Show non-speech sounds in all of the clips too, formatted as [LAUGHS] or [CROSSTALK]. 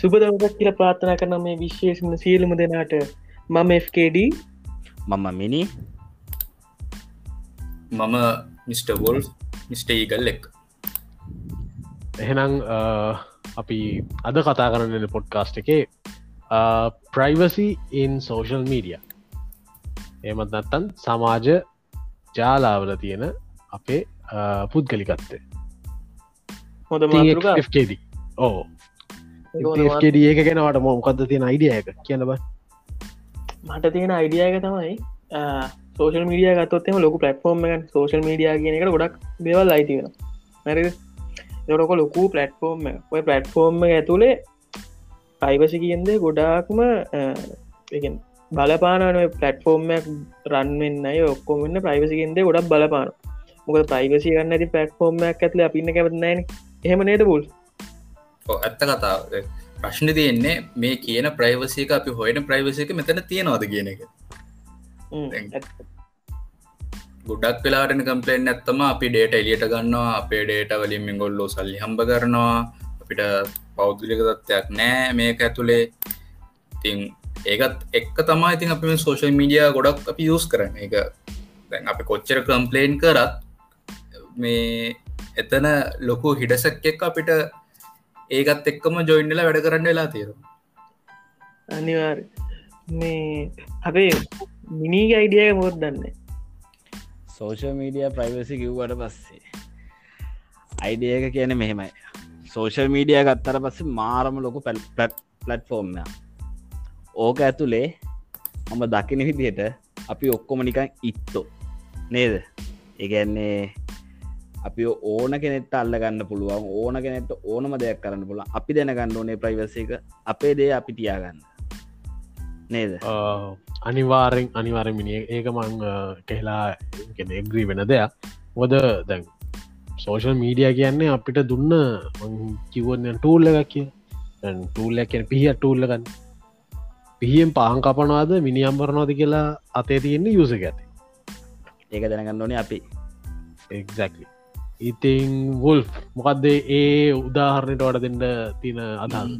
සුපදවදක් කියල ප්‍රාථනා කරන මේ විශ්වේෂම සියලුම දෙනාට. මම FKD මම මිනි. මම මිට. වොල් මිට. ඒගල් එක්. එහෙනම් අපි අද කතා කරන්න පොඩ්කාස්ට් එකේ ප්‍රයිවසි ඉන් සෝෂල් මීඩිය එමත් නත්තන් සමාජ ජාලාවල තියෙන අපේ පුද්ගලිකත්තේ හොඳ FKD ඕ FKD ඒක ගැනවට මොකක්ද තියෙන අයිඩිය එක කියන බ. මට තියෙන අයිඩියක තමයි සෝෂල් මීඩිය ගත්තොත්තම ලොකු පලටෆෝර්ම් එක සෝෂල් මීඩිය කියන එක ගොඩක් දේවල් අයිතිවෙන නැරි දොරක ලොකු පලටෆෝර්ම් ඔය පලටෆෝර්ම් ඇතුළේ පයිවසි කියන්දේ ගොඩාක්ම බලපානන පලටෆෝර්ම්මයක් රන්වෙන්නයි ඔක්කොමන්න ප්‍රයිවසිකන්දේ ගොඩක් බලපාන මොක ප්‍රයිවසි ගන්න ඇති පලටෆෝර්ම්මයක් ඇතුල අපින්න කැවත්නෑන එහෙම නේද පුල් ඇත්ත කතාව ප්‍රශ්න තියෙන්නේ මේ කියන ප්‍රයිවසික අපි හොයන ප්‍රයිවසික මෙතන තියෙනවාද කියන එක. ගොඩක් වෙලාටන කම්පලේන් ඇත්තම අපි ඩේට එලියට ගන්නවා අපේ ඩේට වලින් මිගොල්ලෝ සල්ලි හම්බ කරනවා. අපිට පෞද්ගලික තත්වයක් නෑ මේක ඇතුළේ තින් ඒකත් එක්ක තමා ඉතින් අපි සෝෂල් මීඩිය ගොඩක් අපි යස් කරන එක දැන් අපි කොච්චර කම්පලේන් කරත් මේ එතන ලොකු හිඩසක් එක් අපිට ඒකත් එක්කම ජොයින්ඩල වැඩ කරන්න වෙලා තේරු අනිවාර් මේ අපේ මිනී අයිඩිය මොත් දන්නේ? සෝෂල් මීඩිය ප්‍රයිවසි කිව්වට පස්සේ අයිඩිය එක කියන මෙහෙමයි. සෝෂල් මීඩිය ගත්තර පස්සේ මාරම ලොකු පැල් පලට්ෆෝර්ම් ඕක ඇතුළේ මම දකින විදියට අපි ඔක්කොම නිකන් ඉත්තෝ. නේද? ඒගැන්නේ අපි ඕන කෙනෙට අල්ලගන්න පුළුවන් ඕන කෙනෙට ඕනම දෙයක් කරන්න පුළ අපි දැනගන්න ඕනේ ප්‍රයිවසක අපේ දේ අපි තියාගන්න. නේද? අනිවාරෙන් අනිවාර මිනි ඒක මං කෙහලා එග්‍රී වෙන දෙයක්. මොද දැන් සෝෂල් මීඩිය කියන්නේ අපිට දුන්න කිවන්න ටූල්ල එකක් කිය ටූල්ල කියන පිහිය ටූල්ලගන්න පිහියෙන් පහන් කපනවාද මිනිියම්බරනවාද කියලා අතේ තියෙන්නේ යුස ඇති ඒක දැනගන්න ඕනේ අපි. එක්ලි ඉතිං වොල් මොකක්දේ ඒ උදාහරණයට වඩ දෙන්න තින අදල්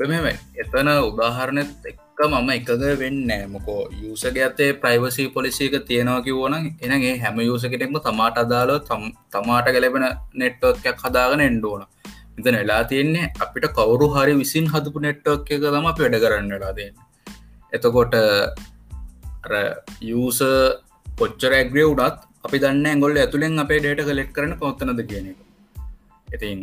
බෙම එතන උදාහරණත් එක්ක මම එකද වෙන්න මොකෝ යුසගේ අතේ ප්‍රයිවසි පොලිසික තියෙනවා කිවෝන එනගේ හැම යුසකටෙක්ම තමාට අදාල තමාට ගැලබෙන නෙට්ටෝක්යක් හදාගෙන එන්ඩෝන එතන වෙලා තියෙන්නේ අපිට කවරු හරි විසින් හදපු නෙට්ටෝක් එක තම වැඩ කරන්න වෙලාදන්න එතකොට යස පොච්චර ඇග්‍රිය උඩත් අපි දන්න ඇගොල්ල ඇතුළෙන් අපේ ඩේට කලෙක් කරන කොත්තනද කියන එක. ඉතින්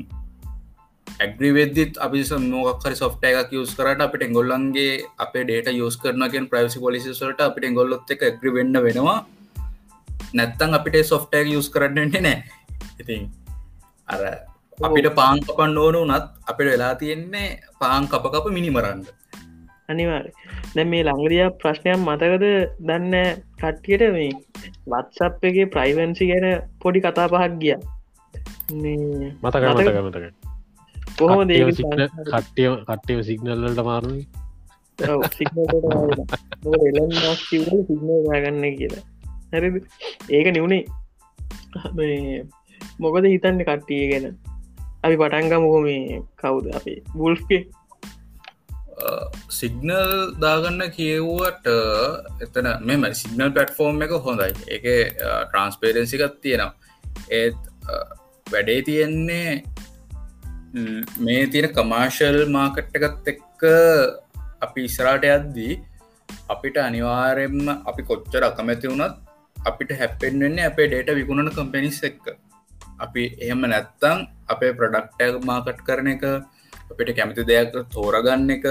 ඇග්‍රිවෙදදිත් අපි මොක්හරි සොෆ්ට එකක් යස් කරට අපිට එගොල්ලන්ගේ අපේ ඩේට යස් කරනගෙන් ප්‍රයිසි පොලිසිසට අපිට එගොල්ලොත් එක ඇග්‍රි වෙන්න වෙනවා. නැත්තන් අපිට සොෆ්ටක් යස් කරන්නට නෑ ඉතින් අර අපිට පාන් කපන් ඕන වනත් අපිට වෙලා තියෙන්නේ පාන් කපකප මිනිමරන්න අනිවාර දැ මේ ලංගරිය ප්‍රශ්නයක් මතකද? දන්න කට්ටියට මේ වත්සප් එක ප්‍රයිවන්සි ගැන පොඩි කතා පහක් ගිය. මතක මතක මතක කොහොම කට්ටිය කට්ටිය සිගනල්ලට මාරුයි ගන්න කියලා. හැරි ඒක නිවුණේ මොකද හිතන්න කට්ටිය ගැන? අපි පටන්ගමකො මේ කවුද? අපේ බුල්ස්ගේ සිගනල් දාගන්න කියව්වට එතන මෙම සිගනල් පටෆෝර්ම් එක හොඳයි. එක ට්‍රන්ස්පේරන්සිකත් තියෙනවා. ඒත් වැඩේ තියෙන්නේ මේ තියෙන කමාශල් මාකට් එකත් එක්ක අපි ඉස්රාට යද්දී අපිට අනිවාරෙන්ම අපි කොච්චර අකමැති වුණත් අපිට හැපෙන්වෙන්නේ අපේ ඩේට විකුණන කම්පැනිස් එක්ක. අපි එහෙම නැත්තං අපේ ප්‍රඩක්ට මාකට් කරන එක අපිට කැමති දෙයක් තෝරගන්න එක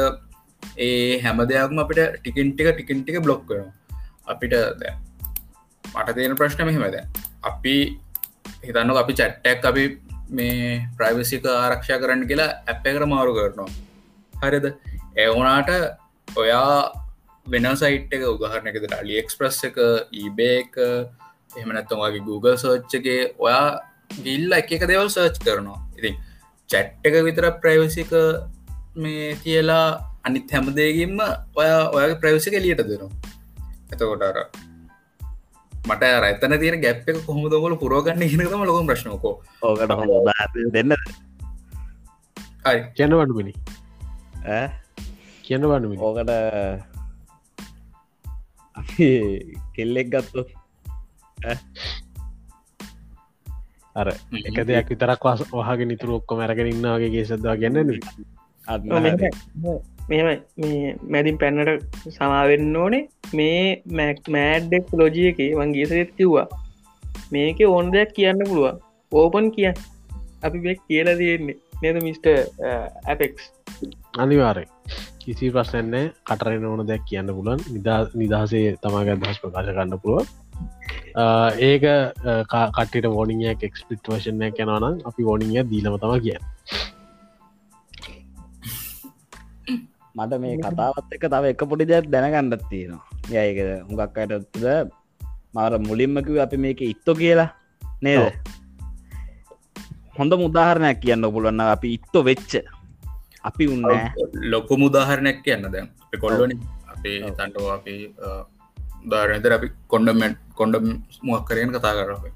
ඒ හැම දෙයක්ම අපිට ටිකින්ටික ටිකින්ටික බ්ලොක් කරන අපිට මට තියෙන ප්‍රශ්න මෙහෙමද අපි හිතන්න අපි චැට්ටක් අපි මේ ප්‍රයිවසික ආරක්ෂා කරන්න කියලා ඇප කර මාරු කරනවා. හරිද? එවනාට ඔයා වෙන සයිට් එක උගහරන එකද අලි එක්ස්ප්‍රස් එක ඊබේ එක එහෙමනැත්තමගේ Google සර්ච්චගේ ඔයා ගිල්ල එක එක දෙවල් සර්ච් කරනවා. ඉතින් චැට් එක විතර ප්‍රයිවසික මේ කියලා අනිත් හැමදේගින්ම ඔය ඔයගේ ප්‍රවිසික එලියට දෙනවා. එතකොටර මට රතන තියන ගැප් එක කොහොම දොල පුරෝගන්න හිනකම ලොක ප්‍රශ්නකෝ ඕකට දෙන්න? කියන්න බන්න ඕකට කෙල්ලෙක් ගත්තොත් අර එක දෙයක් විතරක් වස් වහගෙන නිතුර ඔක්කො මැරගෙන ඉන්නගේ ගේ සදවා ගැන්න මෙහෙමයි. මේ මැදින් පැන්නට සමාවෙන්න ඕනේ. මේ මැක් මෑඩ්ඩෙක් ලෝජිය එක වන්ගේසරත් කිව්වා. මේක ඕන් දෙයක් කියන්න පුළුවන්. ඕපන් කියන්න අපි බෙක් කියලා තියෙන්නේ. නද මිට ඇපෙක්ස් අනිවාරය කිසි ප්‍රශ්නන්නේ කටරෙන ඕන දෙයක් කියන්න පුලන් නිදා නිදහසේ තමාග අදහස් ප්‍රකාශ කන්න පුළුව ඒක කටට ෝනිියක් එක්ස්පිට වශනය කැනවනම් අපි ෝනිිය දීලම තම කිය මට මේ කතාවත් එක තව එක පොඩි දෙයක් දැනගන්නත් තියෙනවා. යඒක හුඟක් අයටත්ද මර මුලින්මකිව අපි මේක ඉත්තු කියලා නේද? හොඳ මුදාහරණයක් කියන්න පුළුවන්න අපි ඉත්තු වෙච්ච. අපි උන්නෑ ලොකු මුදාහරණයක් කියන්න දැන්. අපි කොල්ලොනි. අපේ තන්ටෝ අපි ධාරනතර අපි කොන්ඩමෙන්ට් කොන්ඩම් මුවක් කරයෙන් කතා කරව අපේ.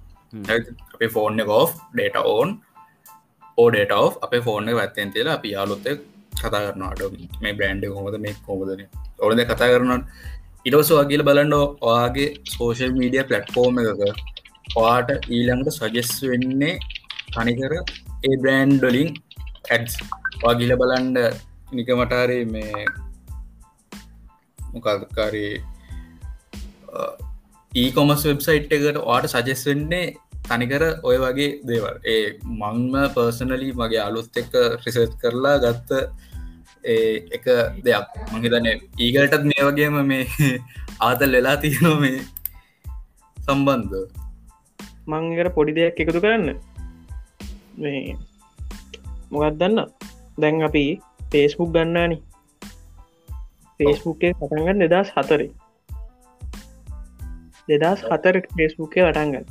ෆෝර්න ගෝ් ඩේට ඕන් ඕ ඩේට ඔ් අපේ ෆෝර්න ඇත්තෙන් තිලා අපි යාලුත්තේ කතා කරනවාට මේ බ්‍රන්ඩ් කොමද මේ කොමදන ඕනද කතා කරනවා ඉටවස වගේල බලන්න ඔයාගේ සෝෂල් මීඩිය පලට්ෆෝර්ම් එකක ඔයාට ඊළඟට සජෙස් වෙන්නේ තනිකර ඒ බ්‍රන්්ඩොලින් ඇඩ්ස් වගිල බලන්ඩ නිකමටාරේ මේ මොකල්කාරී ඊකොමස් වෙබ්සයිට් එකට වාට සජෙස් වෙන්නේ තනිකර ඔය වගේ දේවල්. ඒ මංම පර්සනලි මගේ අලුත් එක්ක රිසර්ච් කරලා ගත්ත එක දෙයක්. මහිතන ඊගලටත් මේ වගේම මේ ආතල් වෙලා තියෙනවා මේ සම්බන්ධ මංකට පොඩි දෙයක් එකතු කරන්න. මේ මොකත් දන්න දැන් අපි පේස්බුක් ගන්නානි. පේස්බුක්ේ පටන්ගන්න දෙදස් හතරේ දෙදස් හතර පේස්බුක්කේ වටන්ගන්න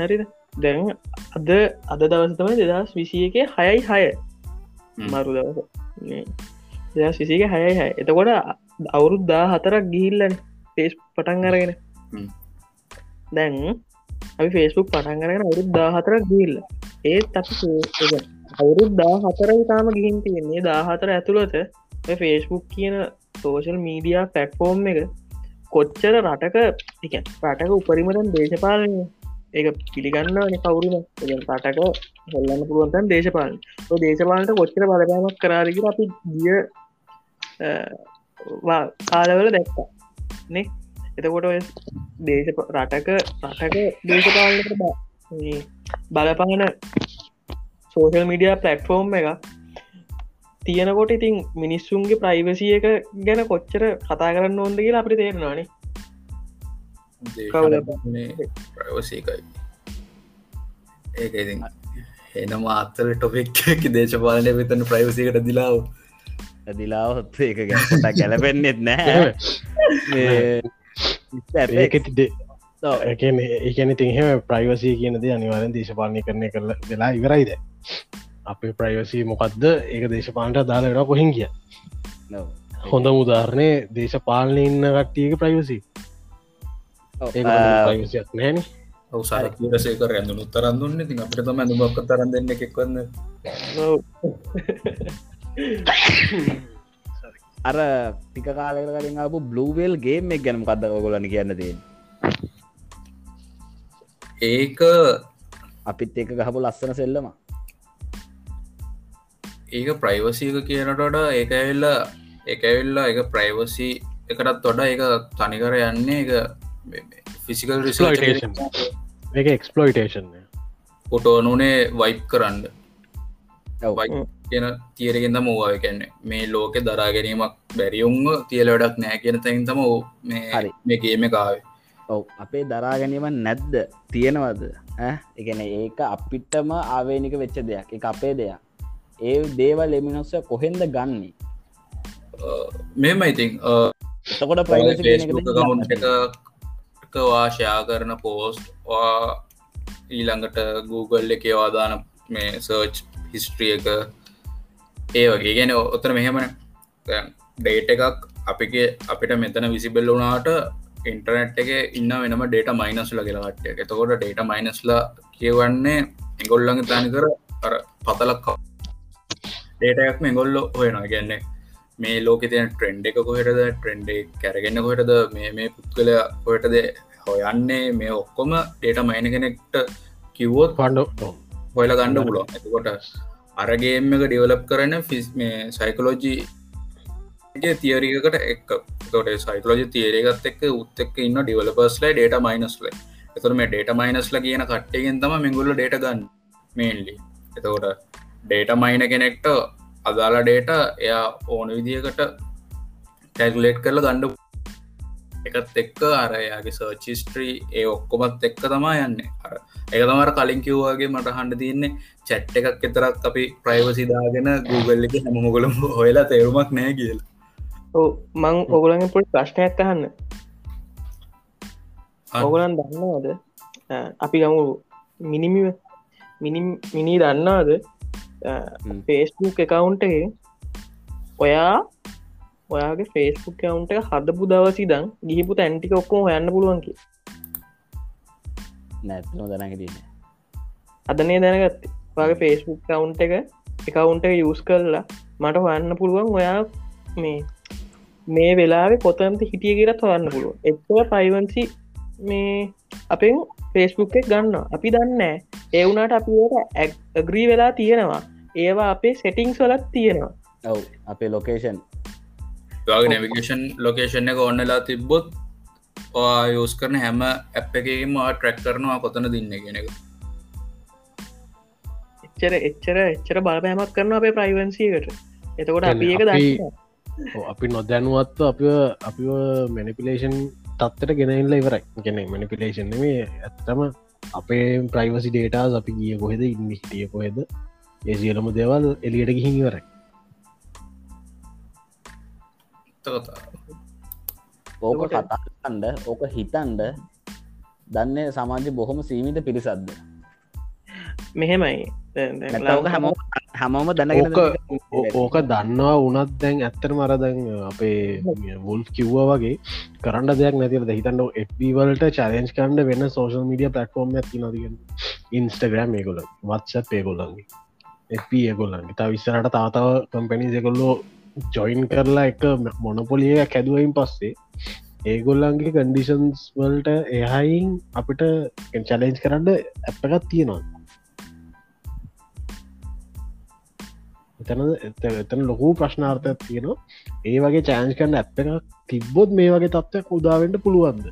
හරිද? දැන් අද අද දවසතම දෙදස් විසිය එක හයයි හය. මරු දවස. දෙදස් විසික හයයි හය. එතකොට අවුරුත් දා හතරක් ගිහිල්ලන පේස් පටන් අරගෙන. දැන් අපි ෆේස්බුක් පටන් කරගෙන අවුරුත් දා හතරක් ගිල්ල ඒත් අපි අවුරුත් දා හතරයි තාම ගිහින් තියෙන්නේ. දාහතර ඇතුළත ෆේස්බුක් කියන සෝෂල් මීඩියා පැට්ෆෝර්ම් එක කොච්චර රටක එක රටක උපරිමටන් දේශපාලනය ඒක පිළිගන්න කවුරුම රටක හොල්ලන්න පුළුවන්තන් දේශපාලන. දේශපාලට කොච්චර බලපෑමක් කරාරකි අපි දිය කාලවල දැක්තා නේ? එතකොට දේශ රටක රටක දේශපාලනට බලපහන සෝෂල් මීඩිය පලට්ෆෝර්ම් එක තියෙනකොට ඉතින් මිනිස්සුන්ගේ ප්‍රයිවසිය එක ගැන කොච්චර කතා කරන්න ඕොන්ද කියලා අපි තේරෙනවානේ. ප්‍රවසීකයි ඒක ඉතින් එනම අත්තර ටොපෙක් දේශපාලනය වෙතන ප්‍රයිවසිකට දිලාව දිලාවත් ඒක ගැට ගැලපෙන්න්නෙත් නෑ ඒකන ඒකන තිහ ප්‍රයිවසී කියනද අනිවාරෙන් දේශපාලනය කරනය කරල වෙලා ඉවරයිද අපේ ප්‍රයිවසී මොකක්ද ඒක දේශපාලට දාලට කොහින් කිය හොඳ මුදාරණය දේශපාලනය ඉන්න කට්ටියක ප්‍රයිවසී ඒ ප්‍රයිවසියක් නෑන ඔවසාර කියරසේකර ඇඳු උත්තරන් දුන්න ති අපට තම ඇඳුමක් තරන් දෙන්න එකක්වන්න [LAUGHS] අර ටික කාලකට කලින් අප බ්ලූවල් ගේම් එක් ගැනම් කද ඔගොලන කියන්න තිය ඒක අපිත් ඒක ගහපු ලස්සන සෙල්ලම ඒක ප්‍රයිවසීක කියනටට ඒක ඇල්ල එක ප්‍රයිවසි එකටත් තොඩ එක තනිකර යන්නේ එක. ෆිසිකල් රිස්ලටේෂන් එක එක්ස්පලෝයිටේෂන් පොටෝනුනේ වයිප් කරන්න. කියන තියරගෙන්ද මූවා කැන්නේ මේ ලෝක දරා ගැනීමක් බැරියුන්ව තියල වැඩක් නෑ කියන තැන් තම මේ මේගේම කාවේ ඔව. අපේ දරා ගැනීම නැද්ද? තියෙනවද? එකන ඒක අපිටම ආවේනික වෙච්ච දෙයක්. එක අපේ දෙයක් ඒ දේවල් එමිනොස්ස කොහෙන්ද ගන්නේ? මෙම ඉතින් එතකොට එක වාශයා කරන පෝස්ට් ඊළඟට Google එක වාදාන මේ සර්ච් හිස්ට්‍රිය එක. ඒ වගේ. ගැන ඔත්තර මෙහෙමන. ඩේට එකක් අපිගේ අපිට මෙතන විසිබෙල් වුණාට ඉන්ටරනෙට් එක ඉන්න වෙනම ඩේට මයිනස්ල කියලාට එතකොට ඩේට මයිනස්ලා කියවන්නේ එගොල්ලඟ තනි කර පතලක් ඩේටයක් මේ ගොල්ල හොයනවා. ගැන්නේ මේ ලෝක තියන ට්‍රෙන්ඩ් එක කොහෙටද? ට්‍රෙන්ඩ් කැරගන්න කොහෙටද? මේ මේ පුද්ගල කොයටද හොයන්නේ? මේ ඔක්කොම ඩේට මයින කෙනෙක්ට කිව්වොත් පණ්ඩ හොයල ගණ්ඩ පුලො ඇතකොට අරගේම එක ඩියවලප් කරන ෆිස් මේ සයිකලෝජී තියරිකට එක් තොට සයිකලෝජි තේරගත් එක් උත් එක් ඉන්න ඩිවලපස්ල ඩේට මයිනස්ල එතුර මේ ඩේට මයිනස්ල කියන කට්ටයෙන් තම මෙගුල්ල ඩේට ගන්න මේන්ලි එතකොට ඩේට මයින කෙනෙක්ට අදාලා ඩේට එයා ඕන විදිකට කැගලේට් කරල ගණ්ඩ එකත් එක්ක අරයාගේ සර්චිස්ට්‍රී ඒ ඔක්කොමත් එක්ක තමා යන්න. අර එක තමර කලින් කිව්වාගේ මට හන්ඩ තියන්නේ. චැට් එකක් එතරක් අපි ප්‍රයිවසිදාගෙන Google එක හැමමොගලම හොයලා තේරුමක් නෑ කියලා. මං ඔගුලන් පොට ප්‍රශ්නයක් අහන්න. ඔගලන් දන්නවාද? අපි ගමු. මිනිමිව මිනි දන්නාද ෆේස්බුක් එකකවුන්ට ඔයා ඔයාගේ ෆේස්බුක් කවුන්ට හදපු දවසිදං ගිහිපු තැන්ටික ඔක්කෝ හයන්න පුළුවන්කි නැත්නෝ දැනගටන්න අදනේ දැනගත්ත. වගේ ෆේස්බුක් කවුන්ට එක එකවුන්ට එක යස් කරලා මට හන්න පුළුවන් ඔයා මේ මේ වෙලාවෙ කොතන්ත හිටිය කියලත් හොන්න පුළුව එක්ව පයිවන්සි මේ අපෙන් ෆේස්බුක් එක ගන්න අපි දන්න ඒ වුනාට අපිට ඇග්‍රී වෙලා තියෙනවා. ඒවා අපේ සෙටිංස් වලත් තියෙනවා. ඔව් අපේ ලොකේෂන් නැවිගේෂන් ලොකේෂන් එක ඔන්නලා තිබ්බොත් යස් කරන හැම ඇප් එකම ට්‍රැක් කරනවා කොතන දින්න කියෙන එක. එච්චර එච්චර එච්චර බලපෑමක් කරන අපේ ප්‍රයිවන්සිකට එතකොට අපි ඒක දන්න අපි නොදැනුවත්ව අප අපි මැනිපිලේෂන් තත්තට ගෙනල්ල ඉවරයි. ගෙන මැනිපිලේෂන් මේ ඇත්තම අපේ ප්‍රයිවසි ඩේටස් අපි ගිය කොහෙද ඉන්න හිටිය කොහෙද ඒ සියලම දේවල් එලියට ගිහින් ඉවරයි. ඕක කතාන්ඩ ඕක හිතන්ඩ දන්න සමාජ බොහොම සීමිත පිරිසද්ද මෙහෙමයි. ඕක හැමෝ හැමෝම දැනගෙන ඕක දන්නවා උනත් දැන් ඇත්තර මරදැන් අපේ වුල් කිව්වා වගේ කරන්න දෙයක් නැතිව හිතන්න එබවලට චලෙන්ජ් කන්ඩ වෙන්න සෝෂල් මීඩිය පටෆෝර්ම් ඇති නතිගෙන ඉන්ස්ටග්‍රම් ඒගොල වත්සත් ඒගොල්ලන්ගේ එප ඒගොල්ලන්ගේ. තා විස්සරට තාතාව කම්පැනි දෙකොල්ලෝ ජොයින් කරලා එක මොනපොලිය කැදුවයින් පස්සේ ඒගොල්ලන්ගේ කන්ඩිෂන්ස් වල්ට එහයින් අපිට චලෙන්ජ් කරන්න ඇප්පකත් තියෙනවා එතන එතන ලොකු ප්‍රශ්නාර්ථයක් තියෙනවා. ඒ වගේ චෑන්ස් කන්න ඇප් එක තිබ්බොත් මේ වගේ තත්ත්වයක් උදාවෙන්ට පුළුවන්ද?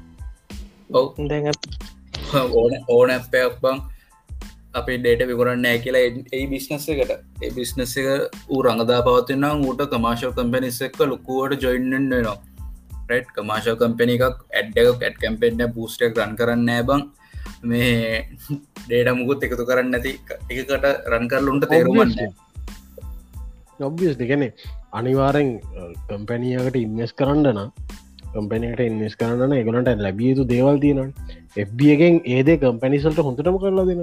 ඕන ඕන ඇප්පයක් බං අපි ඩේට විකරන්න නෑ කියලා ඒ බිස්නස එකට. ඒ බිස්නස එක ඌ රඟදා පවතින්නම් ඌට කමාශව කම්පැනිස් එක්ක ලොකුවට ජොයින්ෙන් වෙනවා. රට් කමාශව කම්පැනි එකක් ඇඩ්ඩක් ඇඩ් කැම්පෙන්න්න පූස්ටක් රන් කරන්න බං. මේ [LAUGHS] ඩේට මුකුත් එකතු කරන්න නැති එකකට රන් කරලුන්ට තේරුමන්නේ ඔබ්ියස් දෙගැන අනිවාරෙන් කම්පැනියකට ඉන්වස් කරන්න නම් කම්පැනට ඉන්වස් කරන්න එකගලට ලැබිය යුතු දේවල් තියෙන FBගෙන් ඒදේ කම්පැනිසල්ට හොඳටම කරලා දෙන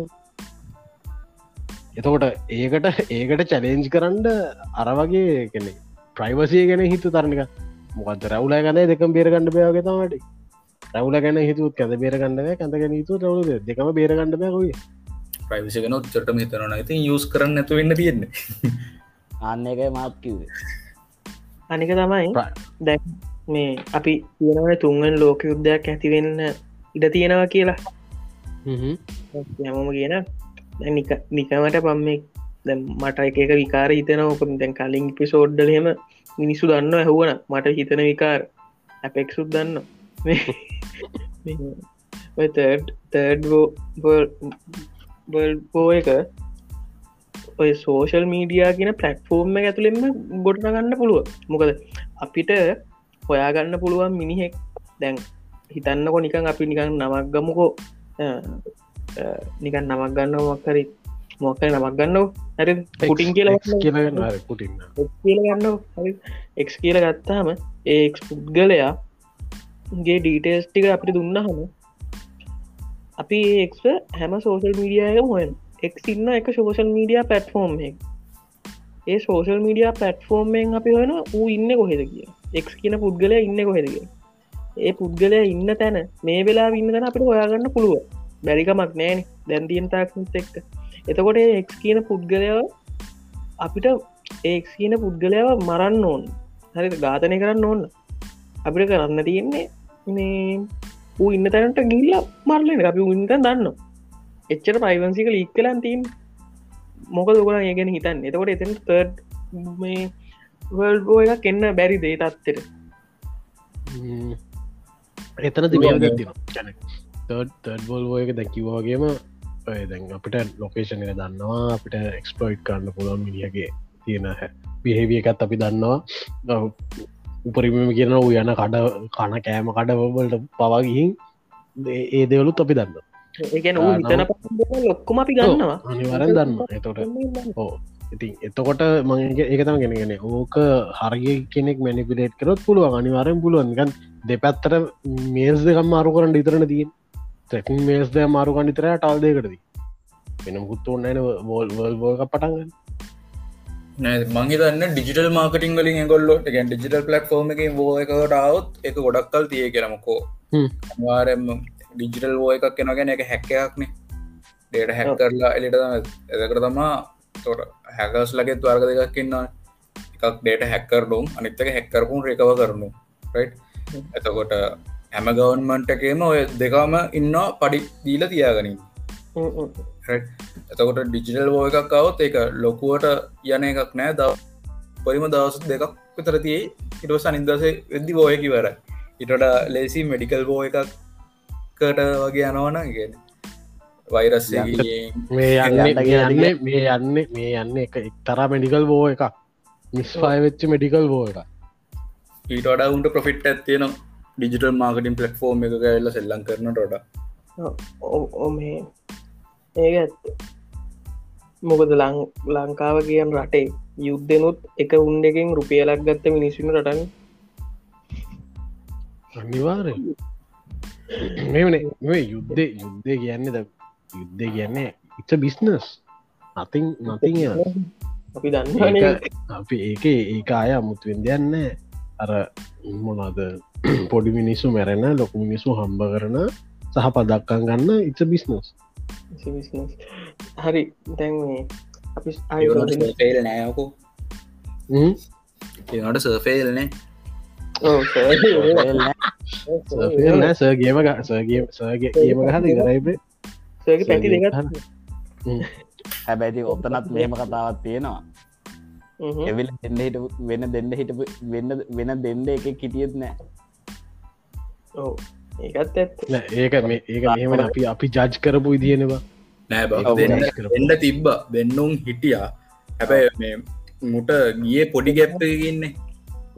එතකොට ඒකට ඒකට චලේන්ජ් කරන්න අරවගේ කෙනෙ ප්‍රයිවසිය ගැන හිතු තරණක මොකද රවුල ගන දෙකම් බේරගණඩ බයගේ තමට රවුල ගැන හිතුත් කැද බේරගන්නව කඳගෙන හිතු රවුද දෙකම බේරගණඩ බැකුයි ප්‍රයිවිසිගෙන චටම හිතරන ඉතින් යස් කරන්න ඇතු වෙන්න තියෙන්නේ. අන්න එක මාත් කිවේ අනික තමයි දැ මේ අපි තියෙනවන තුන්ගන් ලෝක යුද්ධයක් ඇතිවෙන්න ඉඩ තියෙනවා කියලා. යමම කියන නිකමට පම්මෙක් මට එක එක විකාර හිතන ඕක දැන් කලින් පිසෝඩ්ඩලහෙම මිනිස්සු දන්න ඇහුවන මට හිතන විකාර. ඇපෙක්සුත් දන්න තර්ඩ් බෝ එක ඔය සෝෂල් මීඩියා කියන පලට්ෆෝර්ම් ඇතුළෙම ගොඩන ගන්න පුළුව මොකද අපිට හොයාගන්න පුළුවන් මිනිහෙක් දැන් හිතන්නකො නිකන් අපි නිකන් නමක් ගමුකෝ. නිකන් නමක් ගන්න මොක්කරි මොක්කර නමක් ගන්නව හැර පුටින් කියලා කියල ගන්න එක් කියල ගත්තාම ඒ පුද්ගලයා ගේ ඩීටේස් ටික අපිට දුන්න හම අපි එක් හැම සෝසල් මීඩියය හොයන් එක්සින්න එක සෝෂල් මීඩිය පැට්ෆෝර්ම් ඒ සෝෂල් මීඩිය පැට්ෆෝර්ම්ෙන් අපි හොන ඌ ඉන්න කොහෙද කිය එක් කියන පුද්ගලය ඉන්න කොහෙද කිය ඒ පුද්ගලය ඉන්න තැන මේ වෙලා ඉන්න තැන අපිට හොයාගන්න පුළුව බැරිකමක් නෑන. දැන්තියෙන් තාක්ත් එක්ක. එතකොට එක් කියන පුද්ගලයව අපිට ඒ කියන පුද්ගලයාව මරන්න ඕන්. හරි ඝාතනය කරන්න ඕන්න අපිට කරන්න තියෙන්නේ මේ ඌ ඉන්න තැනට ගිල්ල මරලෙන අපි උන්ත දන්න එච්චර පයිවන්සික ලික් කලන් තිීම් මොක දුකන ඒ ගැන හිතන්න? එතකොට එතන තර්ඩ් මේ වල්බෝ එකක් එන්න බැරි දේ තත්තෙට එතන තිබ තර්ඩ් බොල්ෝ එක දැකිවවාගේම දැන් අපිට ලොකේෂන් එක දන්නවා අපිට එක්ස්පලෝයිට් කරන්න පුළුවන් මිනිියගේ තියෙන පිහෙවිය එකත් අපි දන්නවා. උපරිම කියන වූ යන කඩ කන කෑම කඩවලට පවාගිහින් ඒ දෙවලුත් අපි දන්න ඒගැන හිතන ලොක්කොම අපි ගන්නවා. අනිවරන් දන්න එතොට ඕ ඉතින් එතකොට මගේ ඒකතම ගෙනගෙන ඕක හරග කෙනෙක් මැනිපිලේට් කරොත් පුළුවන්. අනිවාරෙන් පුළුවන්ගන් දෙපැත්තර මේස් දෙකම් මාරු කරන්න ඉතරන තියෙන් තැකින් මේස් දය මාරුකන් ඉතර ටල් දෙකටදී වෙන මුත් ඔන්නන වෝල් වෝක පටන්ගන්න මංහිතන්න ඩිජිටල් මාර්කටිං වලින් ගොල්ලොට ගැන් ඩිජිටල් පලක් ෝම එක බෝ එකට අවුත් එක ගොඩක්කල් තිය කරමකෝ වාරම ඩිජිටල් එකක් කෙනගෙන එක හැක්කයක්නේ ඩේට හැක් කරලා එලිට එදකට තමා තොට හැකස් ලගෙත් වර්ග දෙකක් ඉන්නවා එකක් ඩේට හැක්කරනුම් අනිත්තක හැක්කරපුන් රකව කරනු එතකොට හැම ගවන්මන්ටකේම ඔය දෙකාම ඉන්න පඩි දීල තියාගනින් එතකොට ඩිජිටල් එකක් කවත් ඒක ලොකුවට යන එකක් නෑ. දව පරිම දවස දෙකක් විතර තියේ. ඉටස අනිදසේ වෙද්දි බෝය කිවර ඉටට ලේසි මෙඩිකල් බෝ එකක්කට වගේ යනවන ගෙන වෛරස් මේ [LAUGHS] යන්න මේ යන්න. මේ යන්න එක එක්තරා මෙඩිකල් බෝ එක මිස්ෆයි වෙච්ච මෙඩිකල් බෝ එක ඊට වඩා උන්ට ප්‍රෆිට් ඇත්තියන ඩිජිටල් මාර්කටින් පලට්ෆෝර්ම් එක ඇල්ල සෙල්ලං කරන ොඩ ඕමේ ඒක ඇත්ත. මොකද ලං ලංකාව කියන් රටේ යුද්ධනුත් එක උන් එකෙන් රුපියලක් ගත්ත මිනිස්සුන රටන. අනිවාර මෙමන මේ යුද්ධ යුද්ධ කියන්නේ ද යුද්ධ කියන්නේ ඉත බිස්නස් නතින් නතින් අපි දන්න අපි ඒක ඒක අය අමුතුවෙන් දෙයන්න අර මොනාද [CLEARS THROAT] පොඩි මිනිස්සු මැරෙන ලොකු මිනිස්සු හම්බ කරන සහ පදක්කන් ගන්න ඉත බිස්නස් හරි දැන් මේ අපි ෆෙල් නෑකෝ ඒනට සර්ෆේල්නේ සර්ගේම සර්ගේ සර්ගේ කියම හද කරයිබ සර්ග පැති දෙගත් හැබැති ඔත්තනත් මෙහෙම කතාවත් තියෙනවා එවිල් දෙන්න හිට වෙන දෙන්න හිට වෙන්න වෙන දෙන්න එක කිටියත් නෑ ඕ ඒකත් ඇත් ඒක මේ ඒක මෙහෙමන අපි අපි ජජ් කරපු ඉදියෙනවා නෑ දෙන්න තිබ්බ දෙන්නුම් හිටියා හැබැයි මේ මුට ගිය පොඩි ගැප්පකින්නේ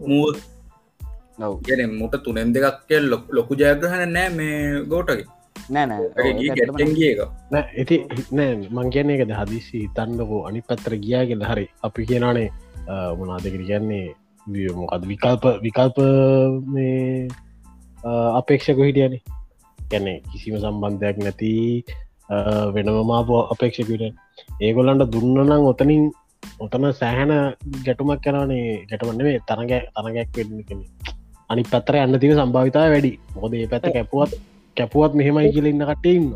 මුව ගැන මුට තුනෙන් දෙකක් කියල් ලොකු ජයග්‍රහණ නෑ මේ ගෝටගේ. ගැටගියක ඇති නෑ මං කියන එකද හදිසි තන්නකෝ අනි පත්තර ගියාගෙද හරි අපි කියනානේ මොනාදකර කියන්නේ? මොකද විකල්ප විකල්ප මේ අපේක්ෂක හිටියනේ. ගැන කිසිම සම්බන්ධයක් නැති වෙනමමාප අපේක්ෂකට ඒගොල්ලන්ට දුන්නනම් ඔතනින් ඔතන සෑහන ගැටුමක් කරනේ ගැටමන්නේ තරග තරගැක් වෙන්න කෙන අනි පත්තර යන්න තිව සම්භාවිතා වැඩි. මොද ඒ පැත්ත කැපුවත් කැපුවත් මෙහෙමයි කියල ඉන්න කටඉන්න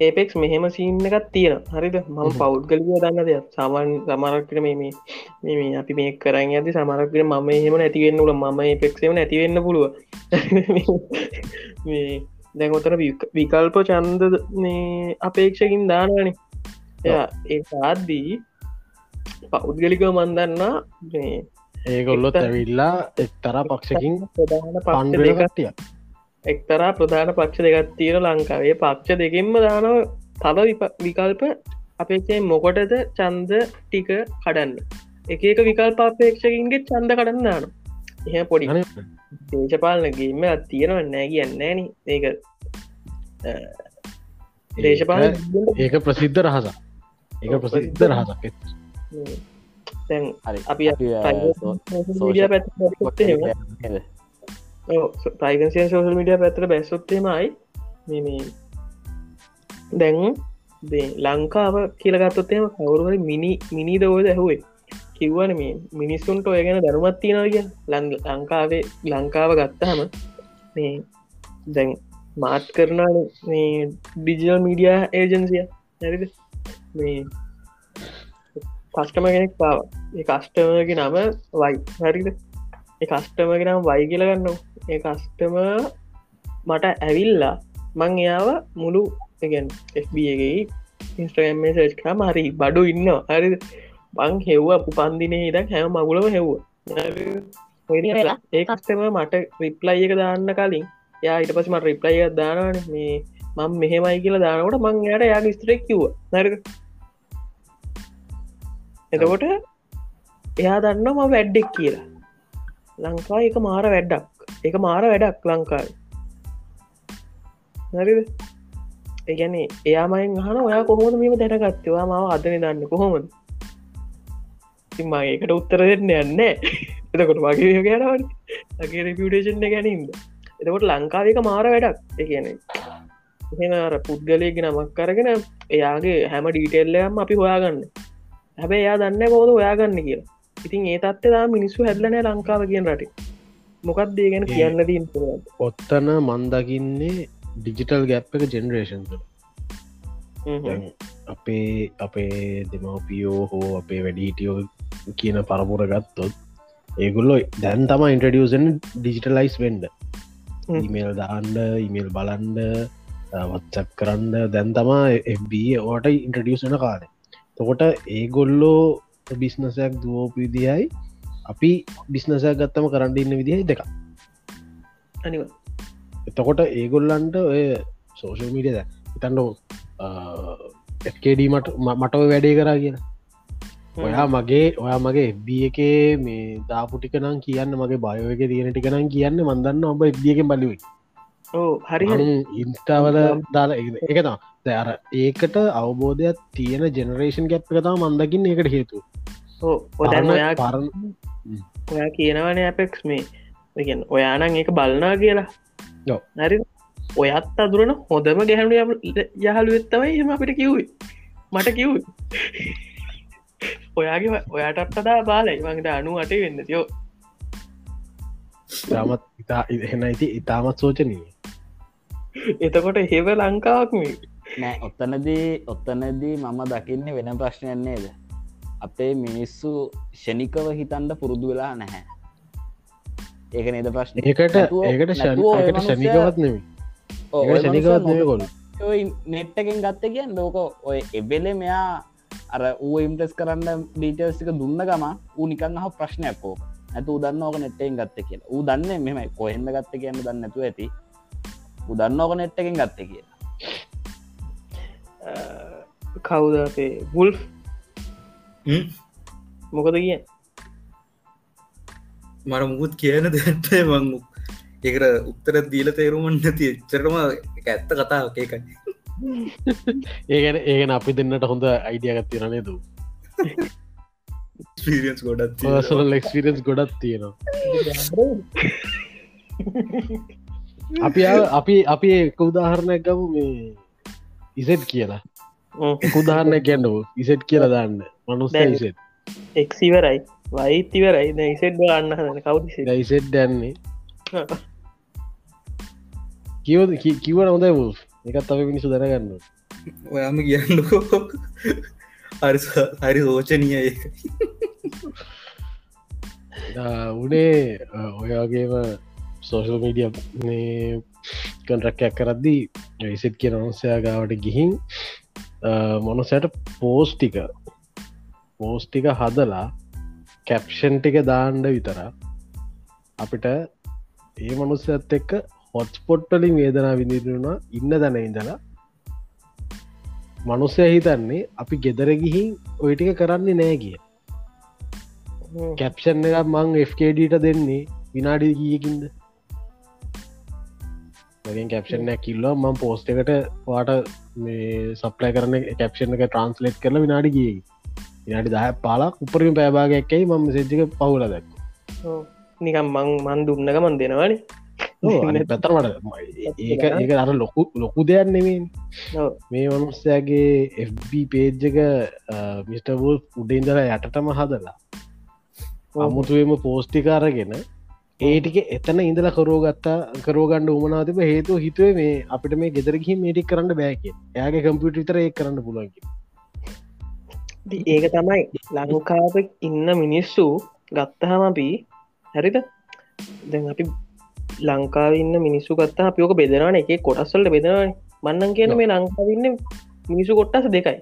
ඒපෙක්ස් මෙහෙම සින්න එකත් තියෙන හරිද? මම පෞද්ගලිය දන්න දෙයක්. සාමාන් සමරක්කට මේ මේ අපි මේ කරන්න ඇති සමරක්කට මම එහෙම නැතිවෙන්නල මම පෙක්සම නැතිවෙන්න පුළුව [LAUGHS] මේ දැන් ඔතන විකල්ප චන්ද මේ අපේක්ෂකින් දානවනේ. එයා ඒ සාද්දී පෞද්ගලික මන්දන්නා මේ ඒගොල්ලොත් ඇවිල්ලා එක්තර පක්ෂකින් ප්‍රධාන පක්ෂ දෙකටිය එක්තරා ප්‍රධාන පක්ෂ දෙකත් තියෙන ලංකාවේ. පක්ෂ දෙකින්ම දානව තව විකල්ප අපේක්ෂයෙන් මොකොටද චන්ද ටික කඩන්න. එක එක විකල්ප අපේක්ෂකින්ගේ චන්ද කඩන්න දාන එහ පොඩි දේශපාලනගේම තියෙනව නෑ කියන්න න ඒක දේශපාල ඒක ප්‍රසිද්ධ රහස ඒක ප්‍රසිද්ධ රහසක් තැන් අපි ප්‍රයිගන්සිය සෝසල් මිඩිය පැතර බැස්සොත්තේමයි මේ දැන් ලංකාව කියලගත්තොත්තේම කවරුවයි මිනි මිනිද ෝද ඇහුවේ? කිව්වන මේ මිනිස්සුන්ට ඔය ගැන දැනුමත් තියෙනවග ලං ලංකාවේ ලංකාව ගත්තහම මේ දැන් මාත් කරන මේ ඩිජිල් මීඩිය ඒජන්සිය නැරිද මේ කස්ටම කෙනෙක් පාව කස්ටමගේ නම වයි හරිද? ඒ කස්ටමගෙන නම් වයි කියලගන්න ඒ කස්ටම මට ඇවිල්ලා මං එයාව මුළු එකන් FBගේ ඉන්ස්ට්‍රගම් සච් කර මරි බඩු ඉන්න හරි බං හෙව්ව පුපන්දිනේ ඉදක් හැම මගුලම හෙව්ව. ඒ කස්ටම මට රිප්ලයි එක දාන්න කලින් යා ඊට පසම රිප්ලයි එක දානවන. මේ මං මෙහෙමයි කියලා දානකොට මං යට යා ස්ත්‍රෙක් කිව්ව. නරක එතකොට එයා දන්න ම වැඩ්ඩෙක් කියලා. ලංකා එක මාර වැඩ්ඩක් එක මාර වැඩක් ලංකායි නරිද ඒගැන එයාමයින් හන ඔයා කොහොමද මෙම දැනගත්තවා මාව අදන දන්න කොහොමද? මගේකට උත්තර දෙන්න යන්න එතකොට වගේ යනවට අගේ රපියටේෂන් ගැනීමද එතකොට ලංකාවක මාර වැඩක්. එකන එහෙනර පුද්ගලයක නමක් කරගෙන එයාගේ හැම ඩීටෙල්ලයම් අපි හොයාගන්න. හැබැ එයා දන්න කෝද ඔයාගන්න කියලා. ඉතින් ඒ තත්ත්තා මිනිස්සු හැදලන ලංකාව කියෙන් රට. මොකක් දේ ගැන කියන්න දීන් ඔත්තන මන්දකින්නේ ඩිජිටල් ගැප් එක ජෙනරේෂන් අපේ අපේ දෙමවපියෝ හෝ අපේ වැඩීටියෝ කියන පරපුර ගත්තොත් ඒගුල්ලො දැන් තම ඉන්ටඩියසන් ඩිජිටලයිස් වෙන්ඩ ඉමේල් දාන්ඩ ඉමේල් බලන්ඩ වත්සක් කරන්න. දැන් තමා FB ඕට ඉන්ටඩියසන කාරය තකොට ඒගොල්ලෝ බිස්නසයක් දුවෝපිදියයි අපි බිස්නසයක් ගත්තම කරන්න ඉන්න විදිහ දෙක අනිව. එතකොට ඒගොල්ලන්ට ඔය සෝෂල් මීඩිය ද ඉතන්ඩ එක්කඩීමට මට ඔය වැඩේ කරා කියන ඔයා මගේ ඔයා මගේ එබ්බිය එකේ මේ දාපුටිකනම් කියන්න මගේ බයෝ එක තියෙන ටිකනම් කියන්න මන්දන්න ඔබ එබ්ියක බලුව. ඕ හරි ඉන්ස්ටාවල දාලා එක තම දැර ඒකට අවබෝධයක් තියෙන ජෙනරේෂන් ගැප් කතා මන්දකින්න එකට හේතු පරණ ඔයා කියනවන ඇපෙක්ස් මේ ඔයානං ඒක බලනා කියලා. හරි. ඔයත් අදුරන හොඳම ගැහනු යහළුවෙත්තමයි එම අපිට කිව්යි මට කිව් ඔයාගේ ඔයාටත් කදා බාලයි. මඟට අනු අට වෙන්න. යෝ. තාමත් ඉතා එහෙන ඉති ඉතාමත් සෝචනී [LAUGHS] එතකොට හෙව ලංකාවක් මේ නෑ ඔත්තනදී ඔත්තනදී මම දකින්නේ වෙන ප්‍රශ්නයන්නේද අපේ මිනිස්සු ෂණිකව හිතන්ඩ පුරුදු වෙලා නැහැ. ඒක නේද ප්‍රශ්න? ඒකට ඒකට ශනකට ශනිකවත් නෙමි ශනිකවත් නෙම කොල් නෙට්ටකින් ගත්ත කියෙන් ලෝක ඔය එබෙල මෙයා අර ඌ ඉම්ටස් කරන්න ඩීටස්ක දුන්න ගම ඌ නිකන් අහ ප්‍රශ්නයක්කෝ ඇතු දන්න ඕක නෙට්ටෙන් ගත්ත කියලා. ඌ දන්න මෙමයි කොහෙන්ද ගත්ත කියන්න දන්නතු ඇති උදන්න ඕක නෙට්ටකින් ගත්ත කියලා. කවුදේ බුල් මොකද කිය මර මුකුත් කියන දෙටේ මං ඒකට උත්තර දීල තේරුමන් නැති එච්චරම ඇත්ත කතාව ඒකයි. [LAUGHS] ඒගැන ඒගෙන අපි දෙන්නට හොඳ අයිඩියගත් තිරනේ දූ ස්පිරියන්ස් ගොඩත් පර්සනල් එක්ස්පිරෙන්ස් ගොඩත් තියෙනවා [LAUGHS] අපි ආ- අපි අපි එක උදාහරණයක් ගමු මේ ඉසෙට් කියලා. උදාහරණයක් ගැන්නව ඉසෙට් කියලා දාන්න. මනුස්ස ඉසෙට් එක්සිවරයි වයිතිවරයි ඉසෙට් අන්න හදන කවුද ඉසෙට් දැන්නේ කිවද කිවට හොඳයි වූ එකත් අප මිනිසු දැනගන්න ඔයාම කියන්නකෝ. හරි ඒක උනේ ඔයාගේම සෝෂල් මීඩිය කන්ට්‍රක්කයක් කරද්දී ඉසෙට් කිය නොන්සයා ගාවට ගිහින් මොනසයට පෝස්ටික පෝස්ටික හදලා කැප්ෂන් ටික දාණ්ඩ විතර අපිට ඒ මනුස්සත් එක්ක හොට්ස්පොට්ටලින් වේදනා විඳිරුණා ඉන්න දැන ඉඳලා. මනුස්සය හිතන්නේ අපි ගෙදර ගිහින් ඔය ටික කරන්නේ නෑ කිය. කැප්ෂන් එක මං FKDට දෙන්නේ විනාඩි ගියකින්ද මගෙන් කැප්ෂන්යක් කිල්ලවා මං පෝස්ට එකට පාට මේ සප්ලය කරන කැප්ෂන් එක ට්‍රන්ස්ලේට් කරල විනාඩි ගිය. විනාඩි දහ පාලක් උපරිම පෑබාගක්කයි මම සෙජ්ජක පවුල දැක් නිකම් මං මන් දුන්නක මන් දෙනවාන. පැතරමට ඒක ඒක අර ලොකු ලොකු දෙයක් නෙමේ මේ මනුස්සයාගේ FB පේජ්ජක මිස්ටවල් උඩඉදලා යටටම හදලා අමුතුවම පෝස්ටිකාරගෙන ඒටික එතන ඉඳලා කරෝගත්තා කරෝගන්න උමනාතිබ හේතුව හිතුවේ මේ අපිට මේ ගෙදරගහි මේටික් කරන්න බෑක යාගේ කම්පියට විතර ඒ කරන්න පුළුවන්කි ඉතින් ඒක තමයි ලංකාව ඉන්න මිනිස්සු ගත්තහම අපි හැරිද? දැන් අපි ලංකාව ඉන්න මිනිස්සු ගත්තා අපිෝක බෙදරන එක කොටස්සල්ට බෙදරන මන්නන් කියන මේ ලංකාවන්න මිනිසු කොට්ටස දෙකයි?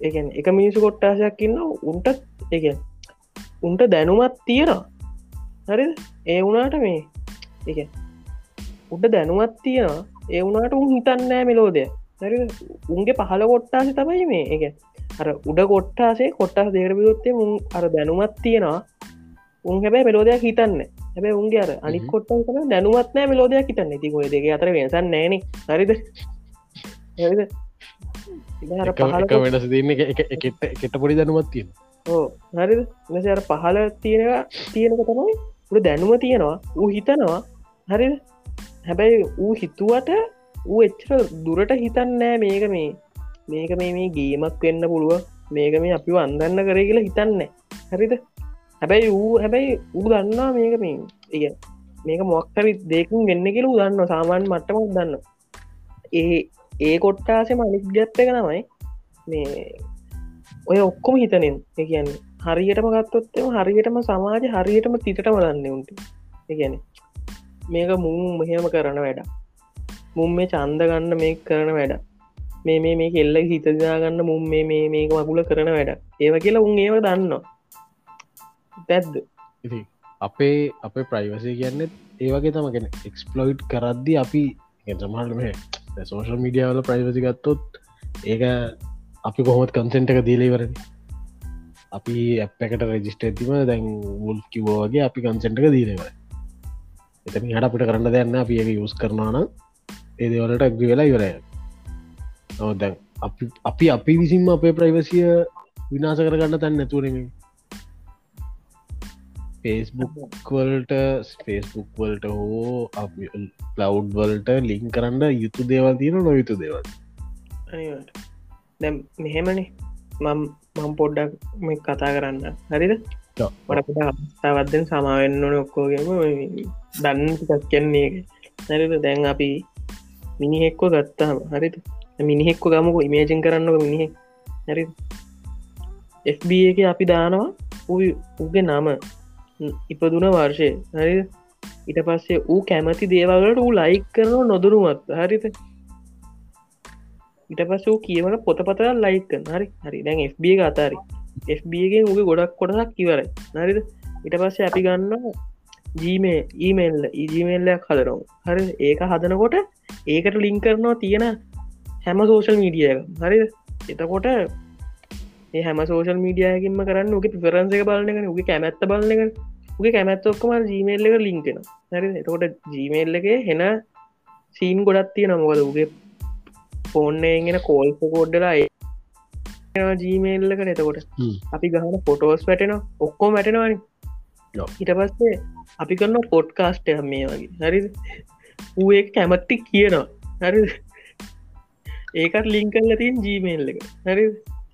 ඒගැන එක මිනිසු කොට්ටාසයක් ඉන්න උන්ට එක උන්ට දැනුමත් තියෙනවා. හරි ඒ වුණාට මේ එක උඩ දැනුමත් තියෙනවා. ඒ වුණට උන් හිතන්නෑ මෙලෝදය හරි උන්ගේ පහල කොට්ටාස තමයි මේ එක අර උඩ කොට්ටාසේ දෙකට වියොත්තේ මුන් අර දැනුමත් තියෙනවා. උන් හැබැයි මෙලෝදයක් හිතන්න හැබැ උන්ගේ අර අනි කොට්ට කන දැනුවත්නෑ මෙලෝදයක් හිතන්න. ති ඔය දෙක අතර වෙනසන්න නෑන හරිද? හරිද? වෙනස තියන්න. එකට පොඩි දැනුවත් තියෙන ඕ හරිද? මෙස අර පහල තියෙනවා තියෙනක තමයි උට දැනුම තියෙනවා. ඌ හිතනවා හරිද? හැබැයි ඌ හිතුවට ඌ එච්චර දුරට හිතන්නෑ මේක මේ මේක මේ මේ ගේමක් වෙන්න පුළුව මේක මේ අපි අන්දන්න කරේ කියලා හිතන්න හරිද? හැබැයි ඌ හැබැයි ඌ දන්නා මේක මේ ඒ මේක මොක්තරි දෙකින් වෙන්න කියල දන්න සාමාන්‍ය මට්ටමක් දන්න ඒ ඒ කොට්ටාසෙම අනික් ගැත්ත එක තමයි මේ ඔය ඔක්කොම හිතනෙන්. එකන් හරියටම ගත්තොත්තම හරියටම සමාජ හරියටම තිටම දන්න උන්ට. එකන මේක මුන් මෙහෙම කරන වැඩ මුම් මේ චන්ද ගන්න මේ කරන වැඩ මේ මේ මේ කෙල්ල හිතදාගන්න මුම් මේ මේ මේක මකුල කරන වැඩ ඒව කියලා උන් ඒව දන්න පැද්ද. ඉති අපේ අපේ ප්‍රයිවසය කියන්න ඒවගේ තමගෙන එක්ස්පලොයිට් කරද්දි අපි සමහට මේ සෝෂල් මීඩියාවල ප්‍රයිවසි ගත්තොත් ඒක අපි කොහොමත් කන්සෙන්ට එක දීලේවරද අපි අප එකට රජිස්ට ඇතිම දැන් මුල් කිවෝගේ අපි කන්සෙන්ට එක දීලේවර එතන හට අපිට කරන්න දෙන්න අපි ඒක යුස් කරනවාන ඒදවලට ඇග්‍රි වෙලා ඉවරය. නො දැන් අපි අපි අපි විසින්ම අපේ ප්‍රයිවසිය විනාස කරගන්න තැන් නැතුවරම ෆේස්බුක්වල්ට ෆේස්බුක් වල්ට හෝ ලව් වල්ට ලිං කරන්න යුතු දේවල් තියෙන නොයුතු දේවල්? දැම් මෙහෙමනේ. මම් මම් පොඩ්ඩක් මේ කතා කරන්න. හරිද? වඩපට අවස්ථාවත්දෙන් සමාවෙන්න ඕන ඔක්කෝගේම දන්න ටිකක් කියන්නේ හරිද? දැන් අපි මිනිහෙක්ව ගත්තාම හරිද? මිනිහෙක්ව ගමක ඉමේජන් කරන්නක මිනිහෙ හරි FB එක අපි දානවා උගේ නම ඉපදුන වර්ෂය. හරි ඉට පස්සේ ඌ කැමති දේවල්ට ඌ ලයික් කරනවා නොදරුමත් හරිත ඉට පස් වූ කියවන පොතපතර ලයික් හරි. හරි. දැන් FB අතාරි. FBගෙන් උගේ ගොඩක් කොටසක් කිවරයි නරිද ඉට පස්සේ අපි ගන්න ජීමේ ඊමේල්ල ඉජීමේල්ලයක් හදරනු හරි ඒක හදනකොට ඒකට ලිං කරනවා තියෙන හැම සෝෂල් මීඩිය හරි එතකොට ඒ හැම සෝෂල් මීඩියයකින්ම කරන්න උගේ පිෆරන්සක බලන්නක උගේ කැමැත්ත බලන්නක උගේ කැමැත් ඔක්කම ජීමේල් එක ලින්කෙන හරි එතකොට ජීමේල් එක හෙන සීන් ගොඩත් තියෙන මොකද උගේ ෆෝන්න්ගෙන කෝල්ප කෝඩ්ඩලා ජීමේල්ලක එතකොට අපි ගහන ෆොටෝස් වැටෙන ඔක්කෝ වැටෙනවානි. හිට පස්සේ අපි කරන්න පොඩ්කාස්ට මේ වගේ. හරි ඌ කැමත්ති කියනවා. හරි ඒකත් ලිංකල්ල තින් ජීමේල් එක හරි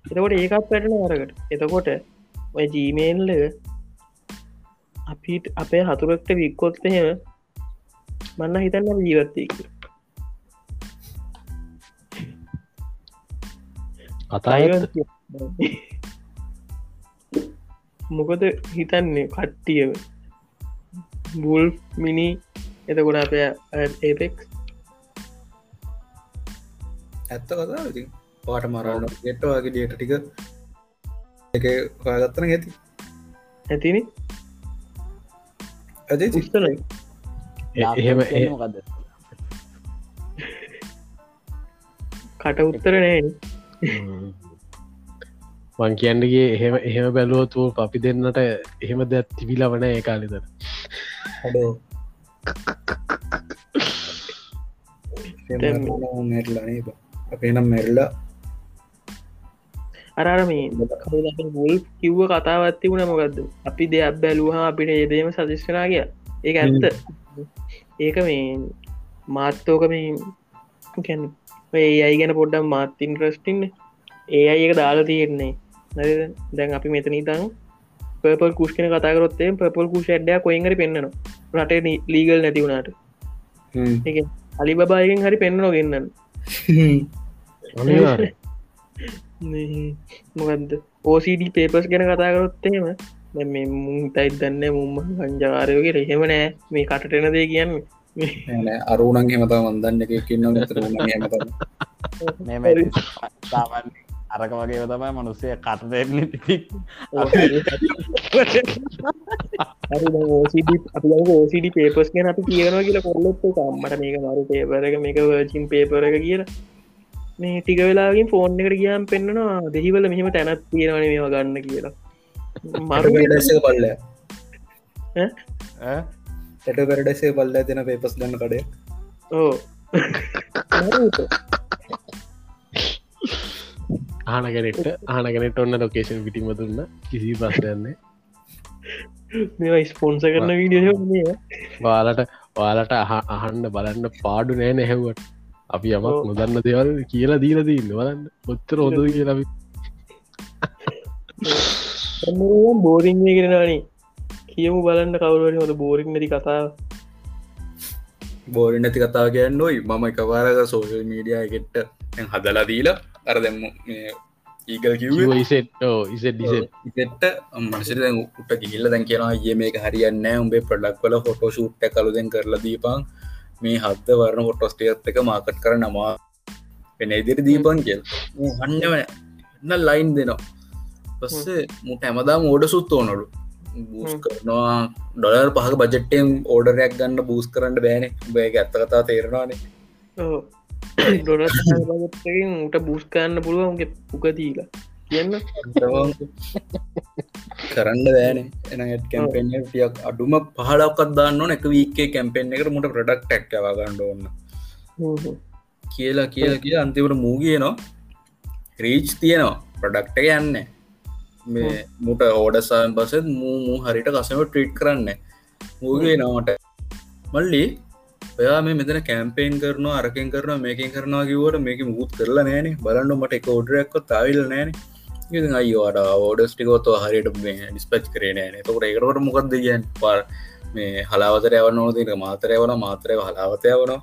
එතකොට ඒකත් පැටන අරකට. එතකොට ඔය ජීමේල්ල අපිට අපේ හතුරක්ට වික්කොත්ත හෙම මන්න හිතන්න ජීවත්තය කතාය මොකද හිතන්නේ කට්ටිය? බුල් මිනි එතකොට අපේ ඒපෙක් ඇත්ත කතා ඉතින්. පාට මරන්න ගෙට්ටවාගේ ඩියට ටික එක හොයාගත්තන ඇති. ඇතිනි? ඇති උස්තන එහෙම මොකද කට උත්තර නෑ මං කියන්නගේ එහෙම එහෙම බැලුවතු අපි දෙන්නට එහෙම දැත් තිබිල වන ඒ කාලිතර හඩෝ මැරලානේ අපේ නම් මැරල්ලා අරර මේ මුල් කිව්ව කතාවත්ති වුණ මොකක්ද අපි දෙයක් බැලූහා අපිට ඒදේම සදිස්්කනා කිය ඒ ඇත්ත. ඒක මේ මාත්තෝක මේ ඒ අයි ගැන පොඩ්ඩම් මාත්තින් ්‍රස්ටින්න ඒ අයි එක දාලා තියෙන්නේ. දැන් අපි මෙතනී තන් පපල් කුෂ්කන කතාකරොත්තේ පපල් කුෂ ඩ්ඩ කොයිගරි පෙන්න්නනවා රටේ ලීගල් නැති වුණට. අලි බායගෙන් හරි පෙන්න්නන අනිවාර්යෙන්. මොකක්ද ඕසිඩ පේපස් ගැන කතා කරොත්තේම මේ මුන්තයිත් දන්න මුම්ම සංජාරයෝගේ රහෙම නෑ. මේ කටටෙන දේ කියන්න අරුණන් හෙමත වන්දන්න එක කින්න මේ සාමන් අරක වගේ තමයි මනුස්සේ කට දෙන්න ඕසිඩ පේපස් ගැන අපි කියනවා කියලා කොල්ලොත් අම්මට මේක මරු පේපරක මේක වර්චින් පේපර එක කියලා. මේ ටික වෙලාගින් ෆෝන් එකට ගියම් පෙන්න්නනවා දෙහිවල මෙහෙම තැනත් තියෙනවන මේවා ගන්න කියලා. [LAUGHS] මරු පල්ල ඈ? ට පෙරඩසේ පල්ල තින පේපස් ගන්න කඩේ. ඕ ආනගෙනෙට ආනගෙනෙට ඔන්න ලොකේෂන් පිටිම දුන්න. කිසි පස්සයන්නේ මේ ස්පොන්ස කරන වීඩියෝ මේ වාලට වාලට අහ- අහන්න බලන්න පාඩු නෑ නැහැවට අපි යමක් ඔව්. නොදන්න දෙවල් කියලා දීල දීන්න. බලන්න. ඔත්තර හොද කියලබි බෝරිං කරනවානේ කියමු බලන්න කවරුවට හොද බෝරික් නැති කතාව. බෝරි නැති කතා කියන්න ඔයි. මම එකවාරක සෝෂල් මීඩිය එකට හදලා දීලා අර දෙම ඒගල් කිව්ව. ඉසෙට් ඉසෙට් ඩිසෙට් ඉතෙට මනසිට දැන් උට ගිල්ල දැන් කියෙනවා ඒ මේක හරියන්න උඹේ ප්‍රඩක් වල ෆොටෝ ෂූට්ට කලුදෙන් කරලා දීපන්. මේ හත්ද වරණ හොටොස්ටියත් එක මාකට් කර නමා වෙන ඉදිරි දීපන් කියල්. හන්නව එන්න ලයින් දෙනවා. පස්සේ මුට ඇමදාම ඕඩ සුත් ඕනොඩු බූස්. කරනවා. ඩොලර් පහක බජට්ටෙන් ඕඩරයක් ගන්න බූස් කරන්න බෑන. බෑ ඇත්ත කතා තේරෙනවානේ. ඩොන [COUGHS] උට බුස්කන්න පුළුවන්ගේ පුකදීලා කියන්න? [LAUGHS] කරන්න දෑන එන ඇත් කැම්පෙන්ය ටියක් අඩුම පහලක්ත් දාන්න එක වීකේ කැම්පෙන් එකට මුට ප්‍රඩක්් ටැක්ව ගන්නඩ ඔන්න කියලා කියලා කිය අන්තිවට මූගියනවා රීච් තියෙනවා. ප්‍රඩක්ට යන්න මේ මුට ඕඩසාන් පසෙත් මූ මූ හරිට කසම ට්‍රීට් කරන්න. මූගේ නවට මල්ලි ඔයා මේ මෙතන කැම්පේන් කරනවා අරකෙන් කරන මේකින් කරනවා කිවට මේක මුත් කරලා නෑන බලන්න මට එක ෝඩරක්කො තාවිල් නෑන ඉති අයිවාට ෝඩස්ටිකොත්ව හරිට මේ ඩිස්පච් කරේ නෑන තකට ඒකට මොකක්ද කියන් පා මේ හලාවතර යවන්න ඕනතික මාතරය හලාවතය වනවා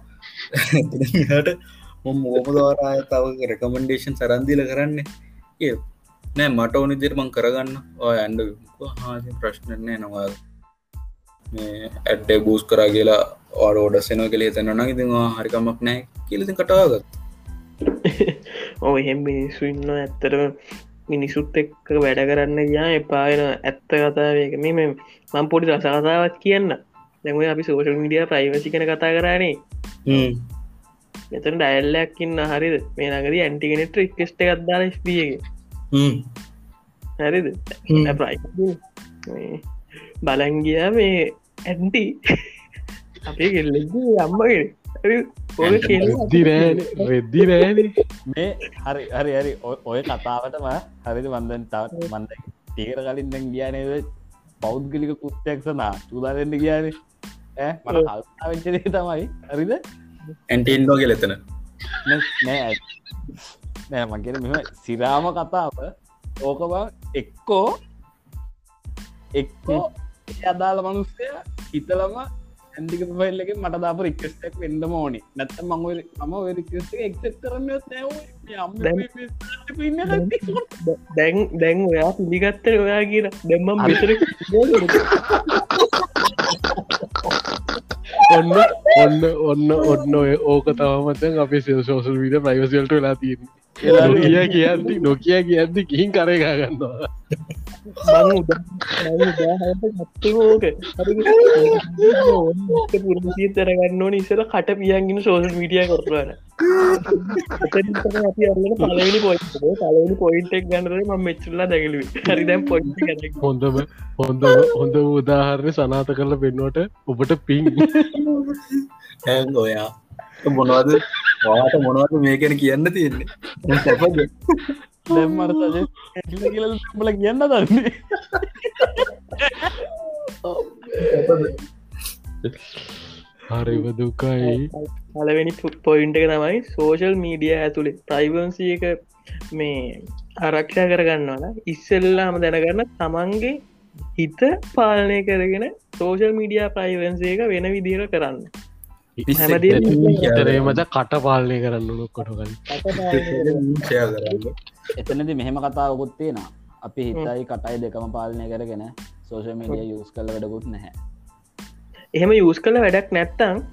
හට [LAUGHS] මොමදවාරය තව රෙකමන්ඩේෂන් සරන්දිල කරන්න? ඒ නෑ මට ඕනි දිරමං කරගන්න. ඔය ඇන්ඩ ප්‍රශ්නන්නේ නවා මේ ඇඩ්ඩ බූස් කරා කියලා ඕඩ ෝඩස්සෙන කලේ තැනන ඉතිවා හරිකමක් නෑ කියලති කටාගත් ඕ එහෙම මිනිස්සු ඉන්න ඇත්තරම මිනිසුත් එක්ක වැඩ කරන්න යා එපාගෙන ඇත්ත කතාවක මෙම මම් පොඩි රසාතාවත් කියන්න. දැම අපි සෝෂල් මිඩිය ප්‍රයිවසි කන කතා කරන්නේ මෙතන ඩයිල්ලක්කින්න හරිද? මේ නගද ඇන්ටිගෙනෙට රික්කෙස්ට එකක්දාන ස්පියගේ හරිද? ප්‍රයි බලංගිය මේ ඇන්ටි. අපේ කෙල්ලෙ අම්මගෙන රෙද්දි රෑන. මේ හරි හරි හරි. ඔය- කතාවටම හරිද වන්දන් තවත් මන්ද තීර කලින් දැන් කියනද පෞද්ගලික කුත්තයක් සනා තුදාරෙන්ට කියන මට කල්වෙච්චදේ තමයි. හරිද? ඇන්ටන්ෝ කෙලෙතන නෑ නෑ මගෙන මෙම සිරාම කතාව ඕක බ එක්කෝ එක්කෝ අදාළ මනුස්සය හිතලම ඇන්දික පල්ලක මට දාප රික්ස්ටක් වෙන්ඩම ඕනි. නැත්ත මං මම රික්ස්ට එක්සෙත් කරන්න නැව දැන් දැන් ඔයා පිළිගත්තර ඔයා කියන දැම්මම් විතර [LAUGHS] ඔන්න ඔන්න ඔන්න ඔන්න ඔය ඕක තවමතන් අපේ සෝසල් විඩ ප්‍රයිවසිල්ට වෙලා තියන්න නොකිය කියද්දි නොකිය කියද්දි කිහින් කරේකා ගන්නවා ෝක පුරසිය තරගන්න ඕන ඉසර කට පියන්ගෙන සෝසල් මීටිය කරවාන අපි අරගෙන පලවෙනි පොයි් පලවෙනි පොයින්ටක් ගන්නර ම මෙච්චල්ලා දැකලු හරි දැම් පොයි් හොඳම හොඳ හොඳ උදාහරණය සනාත කරල පෙන්වට ඔබට පින් [LAUGHS] ඇන් ඔයා [LAUGHS] මොනවද? වාට මොනවද මේකැන කියන්න තියෙන්නේ? දැම්මට කියල බල කියන්න දන්නේ. හරිව දුකයි. පලවෙනි පොයින්ට එක තමයි සෝෂල් මීඩිය ඇතුළේ ප්‍රයිවන්සිය එක මේ ආරක්ෂා කරගන්නවන ඉස්සෙල්ලාම දැනගන්න තමන්ගේ හිත පාලනය කරගෙන සෝෂල් මීඩිය ප්‍රයිවන්සේ එක වෙන විදිර කරන්න තරේ මච කට පාලනය කරන්න ෂයා කරන්න එතනද මෙහෙම කතාවකුත් තියෙන අපි හිතයි කටයි දෙකම පාලනය කරගෙන සෝෂ මීඩිය යස් කල වැඩකුත් නැහැ. එහෙම යස් කළ වැඩක් නැත්තං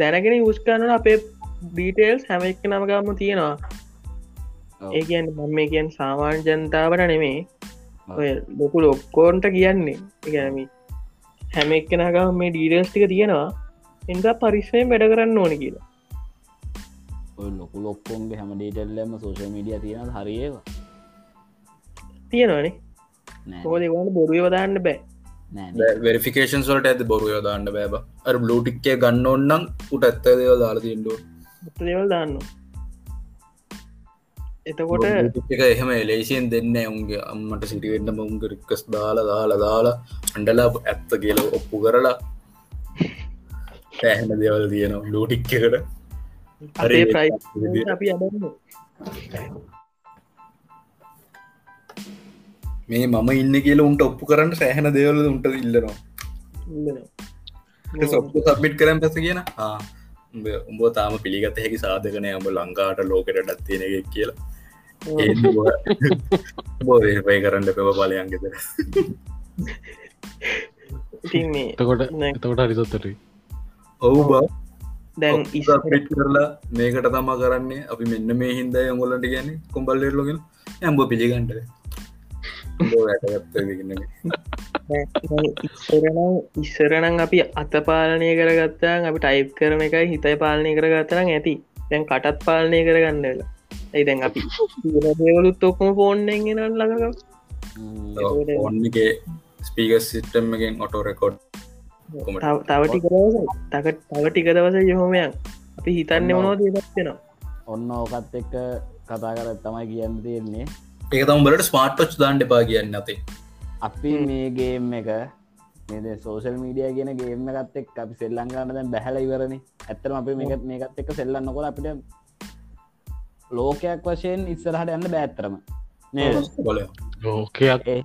දැනගෙන යස් කරන්නන අපේ ඩීටේල්ස් හැම එක්ක නම ගම්ම තියෙනවා. ඔව්. ඒ කියන්න මම මේ කියන් සාමාන්‍ය ජනතාවට නෙමේ. ඔය ලොකු ලොක්කෝන්ට කියන්නේ. ගැනම හැම එක්කෙනගම මේ ඩීඩල්ස් ටික තියෙනවා එන්ද පරිස්සයෙන් වැඩ කරන්න ඕන කියලා. ඔය ලොකු ලොක්කොන්ගේ හැම ඩීටල්ලම සෝෂ මීඩිය තියෙන හරිඒවා තියෙනවානේ. නෑ. හෝ දෙවන්න බොරුව වදාන්න බෑ. නෑ වෙරිෆිකේෂන් සොලට ඇද බොරු යොදාන්න බෑබ අර බ්ලෝටික්කේ ගන්න ඔන්නම් උට ඇත්ත දේව දාලා මුත්ත දෙවල් දාන්න එතකොට එක එහෙම එලේසියෙන් දෙන්න උන්ගේ අම්මට සිටිවෙන්නම උන්ග රික්කස් දාලා දාලා දාලා අන්ඩලා ඇත්ත කියල ඔප්පු කරලා පැහැන දෙවල් තියෙනවා. ලෝටික්කට මේ මම ඉන්න කියල උන්ට ඔප්පු කරන්න සෑහන දෙවල උන්ට ඉල්ලනවා. සොප්පු සබ්මිට් කරම් පැස කියන උඹ උඹ තාම පිළිගත හැකි සාධකනය අඹ ලංකාට ලෝකට ඩත්තියන එක කියලා. බෝපය කරන්න පෙව බලයන් ගෙතර ඉතින් මේ එතකොට නෑ. එතකොට හරිසොත්තට ඔවු බා. දැන් ඉස්පිට් කරලා මේකට තමා කරන්නේ. අපි මෙන්න මේ හින්ද යොගොලට ගැන කොම්බල්ලෙරලොගෙන ඇම්බ පිළිගන්ට ඉස්සරනම් අපි අත පාලනය කරගත්තා අපි ටයිප් කරන එකයි හිතයි පාලනය කරගත්තනම් ඇති. දැන් කටත් පාලනය කරගන්නලා ඇයි දැන් අපි දේවලුත් ඔක්කොම ෆෝන්්ෙන් ගෙනල් ලඟ ඔන්නගේ ස්පීග සිිටම් එකෙන් ඔටෝ රෙකෝඩ් තවටි කරවස තකට තව ටික දවස යහොමයන් අපි හිතන්න මොනෝ දේදක්වෙනවා ඔන්න ඕකත් එක්ක කතා කර තමයි කියන්න තියෙන්නේ. ඒක තම බලට ස්මාර්ට් පච් දාන්න එපා කියන්න ඇතේ අපි මේ ගේම් එක මේ සෝෂල් මීඩිය කියන ගේම එකත් එක් අපි සෙල්ලං කරන්න දැන් බැහල ඉවරණ ඇත්තම අපි මේකත් මේකත් එක්ක සෙල්ලන්න කොල අපිට ලෝකයක් වශයෙන් ඉස්සරහට යන්න බෑත්තරම ලෝකයක්. ඒ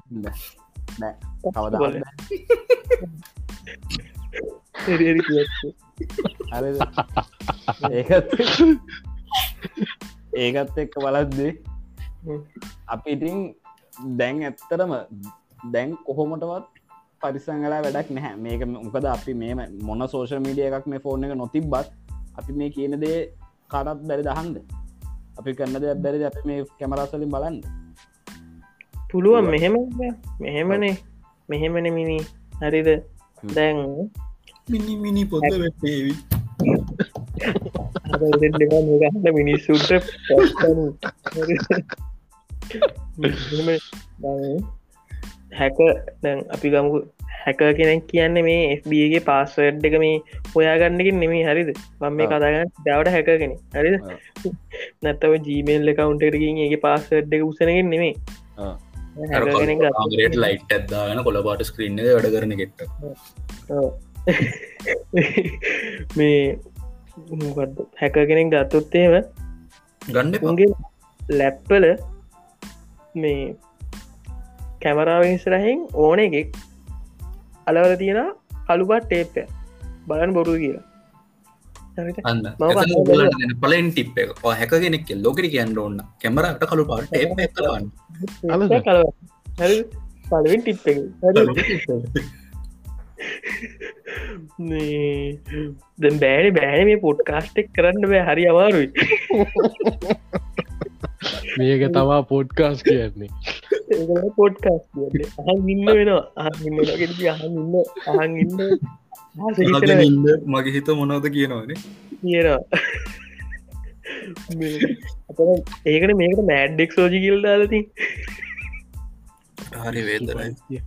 බෑ. කවදා. [LAUGHS] ඒකත් ඒකත් එක්ක බලද්දේ අපි ඉතින් දැන් ඇත්තරම දැන් කොහොමටවත් පරිසංගලා වැඩක් නැහැ. මේක මොකද අපි මේ මොන සෝෂල් මීඩිය එකක් මේ ෆෝන් එක නොතිබ්බත් අපි මේ කියන දේ කාටත් බැරි දහන්ද අපි කරන්න දෙයක් බැරි අප මේ කැමරස්වලින් බලන්න. පුළුවන් මෙහෙම මෙහෙමනේ. මෙහෙමන මිනි. හරිද දැන් මිනි මිනි පොද වැටේවි. ගන්න මිනිස්සුන්ට හැක දැන් අපි ගමු හැක කෙනෙක් කියන්න මේ FBගේ පාස්වඩ් එක මේ හොයාගන්නකින් නෙමේ හරිද? මම මේ. කතාගන්න දවට හැකගෙන හරිද? නැත්තව ජීමේල් කවුන්ටරකින් ඒගේ පාස්වඩ් එක උසනගෙන් නෙමේ රට ලයිට් ඇත්දාගෙන කොළබාට ස්ක්‍රීන්න වැඩ කරන ගෙට්ට මේ හැක කෙනෙක් ගත්තොත්තේම ගන්න එපා. උන්ගේ ලැප්පල මේ කැමරාවින්ස්රහෙන් ඕන එකෙක් අලවල තියෙන කළුබත් ටේප්ය බලන් බොරු කියලා? අන්න. පලෙන් ටිප් එක. ඔය හැක කෙනෙක් ලෝකෙට කියන්න ඕන්න කැමරට කළු පාට කලවන්න අලද? ටේප් කලවන්න. හරිද? පළවෙනි ටිප් එක. හරිද? මේ දැන් බෑන බෑන මේ පොඩ්කාස්ටෙක් කරන්න බෑ. හරි අමාරුයි. මේක තමා පොඩ්කාස් කියන්නේ. පොඩ්කාස් අහන් ඉන්න වෙනවා. අහන් ඉන්න අහන් ඉන්න ඉන්න මගේ හිත මොනවද කියනවනේ? කියනවා. ඒකට මේකට මෑඩ්ඩෙක් සෝජි කිල් දාලති හරි වේදනයි.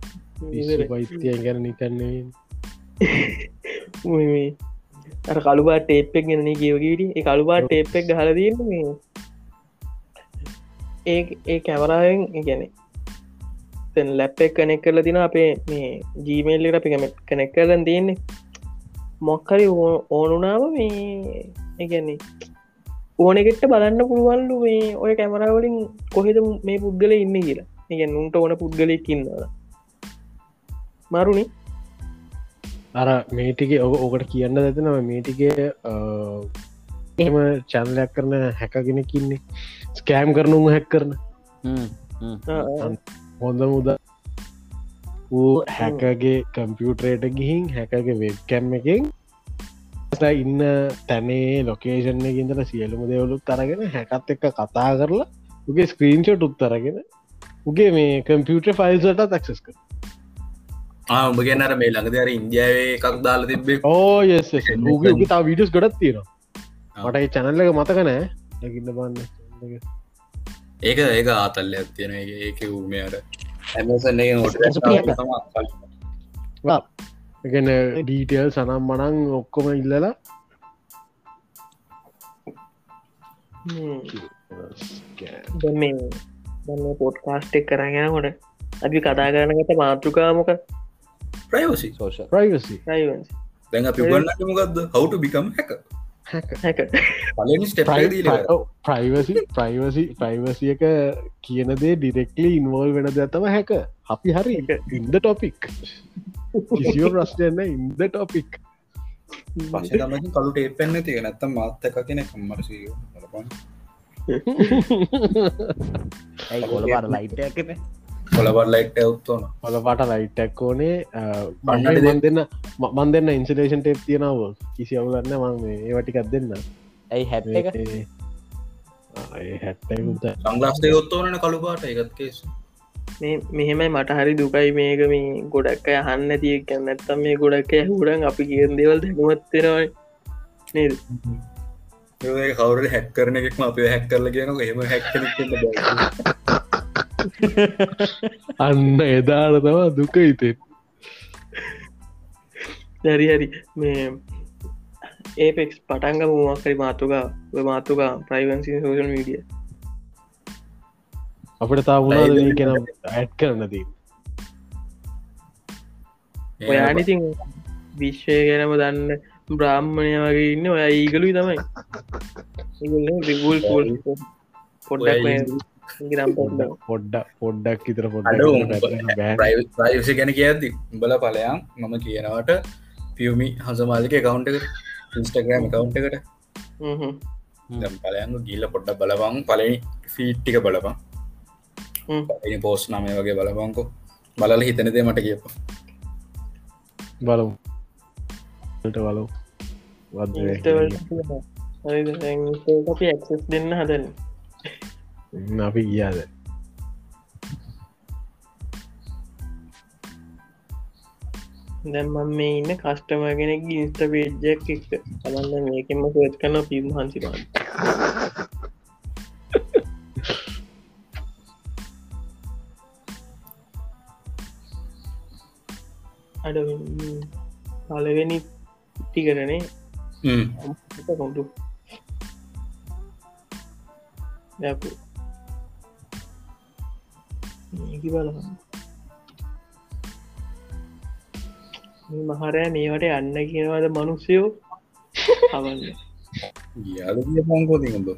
පෛත්‍යය ගැන නිකන්නේ. අර කළුබා ටේප්පෙක් ගෙන කියවගීට ඒ කළුබා ටේප්පෙක් හලදන්න මේ. ඒ ඒ කැමරාවෙන් ගැන ලැප්පෙක් කනෙක් කරල තින අපේ මේ ජීමේල්ලට අපි කමෙට් කනෙක් කරලන් තියන්නේ. මොක්කරි ඕනුනාව මේ ඒගැන්නේ ඕනෙගෙට බලන්න පුළුවන්ලු මේ ඔය කැමරාවලින් කොහෙද මේ පුද්ගල ඉන්න කියලා. එක උන්ට ඕන පුද්ගලයකින්නවා මරුණි? අර මේටික ඔ ඕකට කියන්න ඇතිනව මේටිකේ එම චැනලයක් කරන හැකගෙනකින්නේ ස්කෑම් කරනුම හැක් කරන හොඳ මුද ඌ හැකගේ කම්පියුටරේට ගිහින් හැකගේ වෙබ් කැම් එකෙන් ඉන්න තැනේ ලොකේෂන් ගින්දර සියලුම දෙවලුත් අරගෙන හැකත් එක්ක කතා කරලා උගේ ස්ක්‍රීන්ෂොට් උත්තරගෙන උගේ මේ කම්පියුටර් ෆයිල්සට තක්සස් කර උඹ ගැනර මේ ළඟද අර ඉන්දියාවේ එකක් දාලා තිබේ ඕ උගේ තා වීඩියස් ගොඩත් තියෙනවා. මට චැනල්ලක මතකනෑ ලකින්න බන්න ඒක ඒක ආතල්ල ඇත්තියෙන ඒක උමයට ඇමසන් එකන ඩීටල් සනම් මනං ඔක්කොම ඉල්ලලා. මේ පොට්කාස්ටෙක් කරගෙන කොට අපි කතා කරනගත මාතෘකාමක ප්‍රයිවසි රයිවන්ස් දැන් අපි ගන්නට මොකක්ද හවුට බිකම් හැක ප්‍රයිවසි ප්‍රයිවසි ප්‍රයිවසියක කියනදේ ඩිරෙක්ලි ඉන්වෝල් වෙන දෙතම හැක අපි හරි ඉන්ද ටොපික් කිසිෝ ප්‍රශ්නයන්න ඉන්ද ටොපික් පශ තමකින් කලුට ඒ පෙන්න්න තිය නැත්තම් මාත්තක කෙන කම්මරසිය ඇයි කොළබර ලයිට්කන කොලබට ලයිට් ඇවත්තෝන හොලපාට ලයිට්ටැක් ඕනේ. මන් දෙන්න. මන් දෙන්න ඉන්සලේෂන් ටේප් තියෙනව කිසි අවුගන්න මං ඒවටිකක් දෙන්න. ඇයි හැට්ටකුත සංගලාස්ටේ ඔත්තෝන කළුපාට එකත් කේස් මෙහෙමයි මට හරි දුකයි මේක මේ ගොඩක් අය හන්න තියක නැත්තම් මේ ගොඩක් හුරන් අපි කියෙන් දෙවල් දැනුවත්වෙනවයි නේද? කවුර හැක් කරන එකෙක්ම අප හැක් කරල කියන එම හැක් අන්න එදාට තවා දුක හිතෙන් දැරි හරි. මේ ඒපෙක්ස් පටන්ග මුවක්කරි මාතුකා මාතුකා ප්‍රයිවන්සි සෝෂල් මීඩිය අපට තා වුණාද මේ කෙන ඇඩ් කරනදී ඔයානිතින් විශ්වය ගැනම දන්න බ්‍රාහ්මණය වගේ ඉන්න. ඔය ඒගලුයි තමයි. [LAUGHS] පොල් පොඩ්ඩක් පොඩ්ඩ පොඩ්ඩ පොඩ්ඩක් ඉතර පොඩ්ඩ [LAUGHS] ගැන කියද්දි උඹල පලයම් මම කියනවට පියමි හසමාලික කවුන්ට ඉන්ස්ටග්‍රම් කවුන්ට එකට. පලයන් ගිල්ල පොඩ්ඩ බලපං පලනි ෆීට්ටික බලපං පෝස් නමය වගේ බලපංකෝ බලල හිතනදේ මට කියප බලමු. බලු ඇක්සස් දෙන්න හදන්න අපි ගියාද දැම්මම් මේ ඉන්න කස්ටමගෙනෙක් ඉන්ස්ට පේජ්ජක් එක් තමන්න මේකෙම සේත් කන්න පිම් හන්සිරන්න අඩ පලවෙනි ටිකරනේ කොටු දැපු ඒකි බලන්න මහරෑ මේවට යන්න කියනවාද මනුස්සයෝ අවන්න. ගියාද කිය පංකෝතිකඹ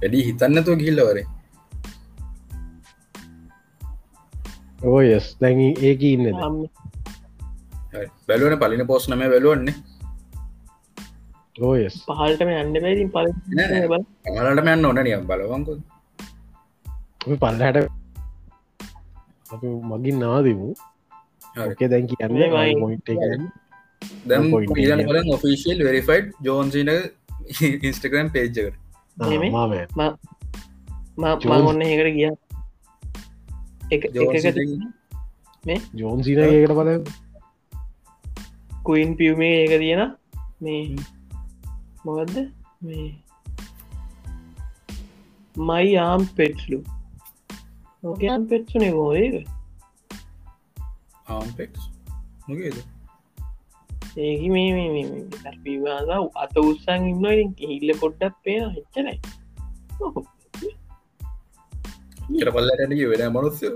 වැඩි හිතන්නතුව ගිල්ලවරේ ඕයස් දැන් ඒක ඉන්න බැලුවන පලින පෝස් නම බැලුවන්නේ. ඕයස් පහල්ටම යන්න බැරින් පල අමලට යන්න ඕන නියම් බලවංකො පල්ලහට මගින් නාදමු ඕකේ දැන් මේ. කියන්න මොයිට දැම්. කලින් ඔෆිසිල් වෙරිෆයිඩ් ජෝන්සින ඉන්ස්ටග්‍රම් පේජ්ජකට මං ඔන්න ඒකට ගිය. එක ජෝන්සිනයකට බල කුයින් පියුමේ ඒක තියෙන මේ මොකක්ද මේ මයි ආම් පෙට්ලු ඕකයන් පෙට්සුනේ බෝඒක ආම්පෙක්ස් මොකේද ඒක මේ පිවාසා අත උත්සන් ඉන්න හිල්ල පොඩ්ඩක් පේන හෙච්චනයි චර පල්ලටගේ වෙන මනුස්්‍ය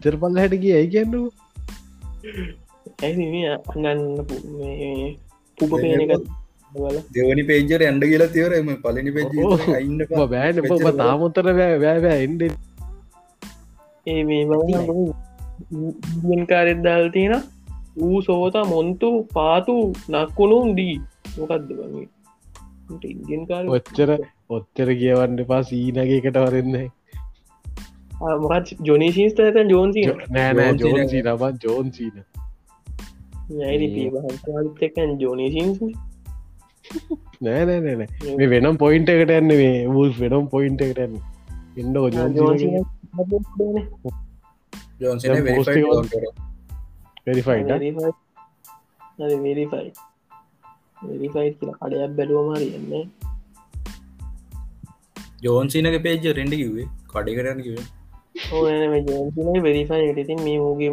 චර පල්ල හැට කිය ඇයි කියන්නු ඇයි අගන්න පුප පේන එක බල දෙවනි පේජර ඇන්ඩ කියලා තිවරම පලනි පේජ ඉන්න බෑන ඔබ තාමොත්තර බෑබෑ එන්ඩ ඒ මේ බ කාරෙත් දාල් තියෙන ඌ සෝත මොන්තු පාතු නක්කුණුම් දී මොකක්ද වගේ ඉන්දියන් කාර ඔච්චර ඔච්චර කියවන්න පා සීනගේකට වරන්න මොකත් ජොනිසිස්ත ඇත ජෝන්සි නෑනෑ ජෝන් සීන. ජෝන්සී නබත් ජෝන් සීන යයිරි පීවහන්තකන් ජෝනිසින්ස් නෑනෑනෑ මේ වෙනම් පොයින්ට එකට ඇන්න මේ වූල් වෙනම් පොයින්ට එකට ඇන්න එන්න වෙරිෆයි කඩයක් බැලුවමරි එන්නේ ජෝන්සිනක පේජ රෙන්ඩ කිවේ කඩිකරන්න කිව ජෝන්සින වෙරිෆයි ඉතින් මේ මූගේ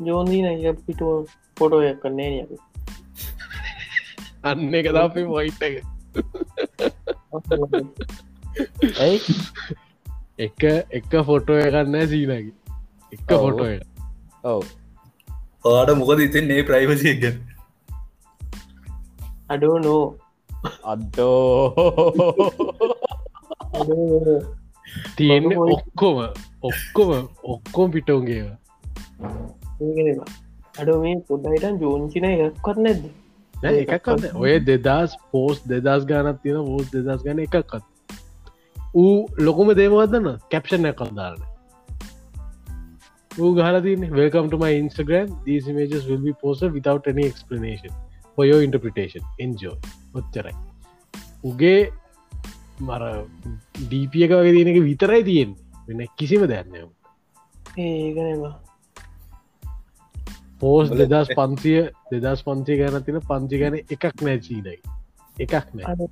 ජෝන්දීන එක පිටුව පොටෝයක් කරන්නේ නියක අන්න එක වයිට් එක. ඇයි? එක එක ෆොටෝ එකන්න සීනකි එක. ෆොටෝ එක. ඔව්. පාට මොකද ඉතින් ඒ ප්‍රයිවසිය ගැ අඩෝ නෝ අද්දෝ තියෙන්න ඔක්කොම ඔක්කොම ඔක්කොම පිටෝන්ගේ ඒගෙනවා අඩෝ මේ. පොඩ්ඩයිටන් ජෝන්සින එකක්වත් නැද්ද එකක්න්න ඔය දෙදස් පෝස් දෙදස් ගානත් තියෙන පෝස් දෙදස් ගන එකක්කත් ඌ ලොකුම දේමවදන්න කැප්ෂණ කල්දාරන ඌ ගහලතින Instagram. These images will be posted without any explanation for your interpretation. Enjoy. ඔච්චරයි. උගේ මර ඩීප එක වගේ තියෙනක විතරයි තියෙන් වෙන කිසිම දැන්න ඒගනවා පෝස් දෙදස් පන්සිය දෙදස් පන්සිය ගැන තින පංචි ගැන එකක් නෑ චීනයි. එකක් නෑ.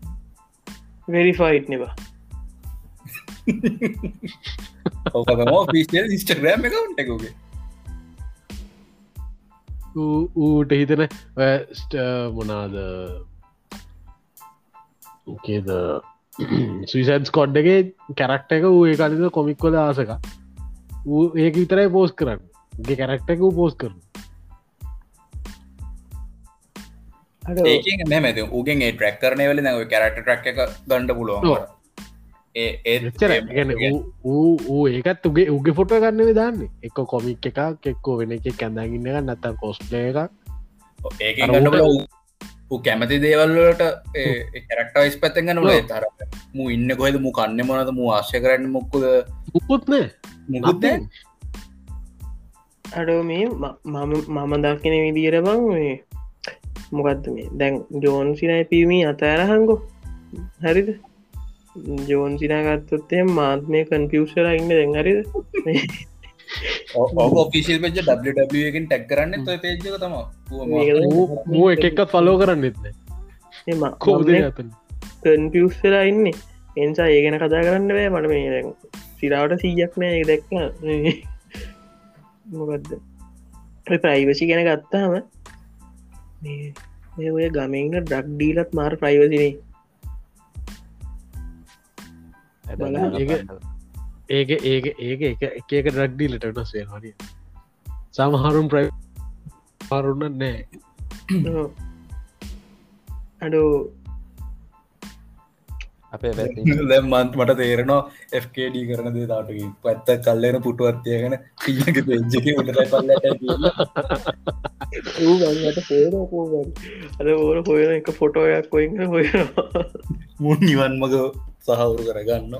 වෙරිෆයිට් නවා. ඉස්ටග්‍රම් එකකවන්ට එකගේ ඌට හිතන ස්ට- මොනාද කේද සවිසන්ස් කොඩ්ඩගේ කැරක්ට එක ඌ ඒකාලිද කොමික්කොල ආසක ඌ ඒක විතරයි පෝස් කරන්න. ගේ කැරක්ට එක පෝස් කරන අඩෝ ඒක මෙම උගෙන් ඒ ට්‍රක් කරනය වල නැව කැරට ට්‍රක් එක ගණඩ පුළුවන් ඔව්. ඒ ඒ එච්චර ගැන ඌ ඌ ඒකත් උගේ උගේ ෆොට ගන්න දාන්න. එක කොමික් එකක් එක්කෝ වෙන එක කැඳගන්න එක නැත්තම් කොස්්ලේ එකක්. ඒක කැමති දේවල්ලට කැරක්ටයිස් පැත්තෙන් ගන්න ඔව්. තර මු ඉන්න කොහෙද? මු කන්න මොනද මු ආශ්‍ය කරන්න මොක්කුද? මුකුත් නෑ. මුකුත් nothing. අඩෝ මේ මම මම දක්කෙන විදිර බං මේ මොකක්ද මේ? දැන් ජෝන්සිනයි පිමී අතෑරහංගෝ හරිද? ජෝන්සිනාගත්තොත්තේ මාත් මේ කන්පියසර ඉන්න දැන් හරිද? ඕක ඔෆිසිල් පෙජ ඩකින් ටැක් කරන්න තොයි පේජක තම මූ එක එකත් ෆලෝ කරන්න. එත්න කෝද කන්පියස්සලා ඉන්නේ. එන්සා ඒ ගැන කතා කරන්න බෑ. මට මේ දැන් සිරාවට සීයක් නෑ. ඒ දැක්ක මොකක්ද ප්‍රයිවසි ගැන ගත්තාම මේ ඔය ගමඉන්න ඩක් ඩීලත් මාර ප්‍රයිවසිනේ ඒක ඒක ඒක එක එක එක ඩක්ඩීලට වෙනස් වෙනවානිය සමහරුම් ප්‍රයි පරුන්න නෑ අඩෝ අපේ [LAUGHS] දැම්මන්ත් මට තේරනවා FKD කරන දේ තාටක පැත්ත කල්ලෙන පෙජ්ජක උටට පල්ලට ඌට පෝර අද ඕර හොයන එක ෆොටෝයක් කොයින්න හොයනවා. මුන් නිවන් මග සහවුරු කරගන්න.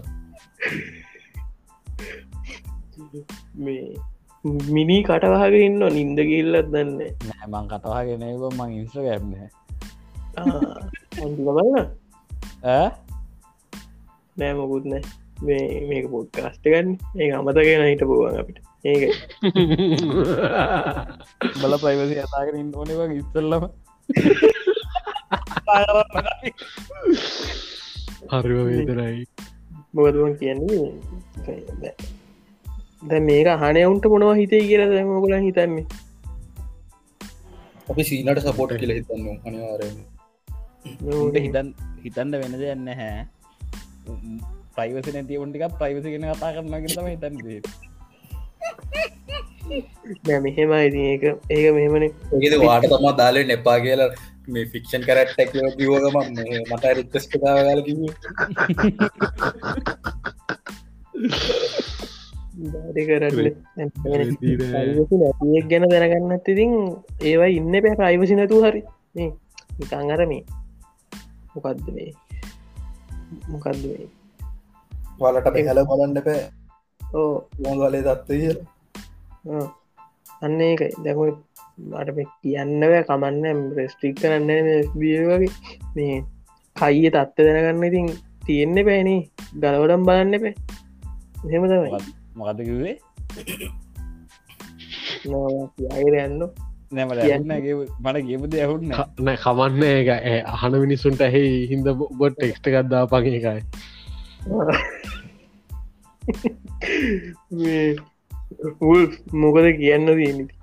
මේ මිනි කටවාගෙන ඉන්න නින්ද ගිල්ලත් දන්න නෑමං කතවාගෙනක මං ඉන්ස්්‍ර ගැබ්න බලන්න නෑ මොකුත් නෑ. මේ මේක පොඩ් කාස්ට ගන්න ඒ අමතගෙන හිට පුළුවන් අපිට. ඒක බල ප්‍රයිවසි අතාගෙන ඉන්න ඕනව ඉස්සල්ලම. හරිව වේදරයි මොකතුවන් කියන්නේ? දැ මේක හනයවුන්ට මොනවා හිතේ කියලා දැමකොල හිතන්නේ. අපි සීනට සපෝට් කියල හිතන්න අනිවාරය උන්ට හිතන් හිතන්ඩ වෙන දෙයන්න හැ ප්‍රයිවසි නැති ඔන්ටික ප්‍රයිවසි ගෙන කතා කරනගෙන තම හිතන්ද මෙහෙම ඒක ඒක මෙහෙමන. ඒද වාට තමා දාලේ නෙපා කියලා මේ ෆික්ෂන් කරට්ටක් කිවගම මට රික්කස් කතාවගල කිව. නැතික් ගැන දැනගන්නත් ඉතින් ඒවා ඉන්න පැ ප්‍රයිවසි නැතු හරි. මේ නිකං අර මේ. මොකක්ද මේ මොකක්ද මේ? වලට පෙහල බලන්න පෑ ඕ මොගලේ දත්ත කිය ආ. අන්න ඒක. දැම මේ කියන්නව කමන්න ප්‍රස්ටික් කරන්න ස්බියවගේ මේ කයිය තත්ත දැනගන්න ඉතින් තියෙන්න පෑනේ ගලවඩම් බලන්න එපේ එහෙම තමයි. මොකද කිවේ අයර යන්න නැමට මට කියපුද ඇහුන්න නෑ කමන්න ඒ අහන මිනිස්සුන්ට ඇහි හින්ද බොට ටෙක්ස්ට ගත්දා පගේ එකයි මොකද කියන්න දීනති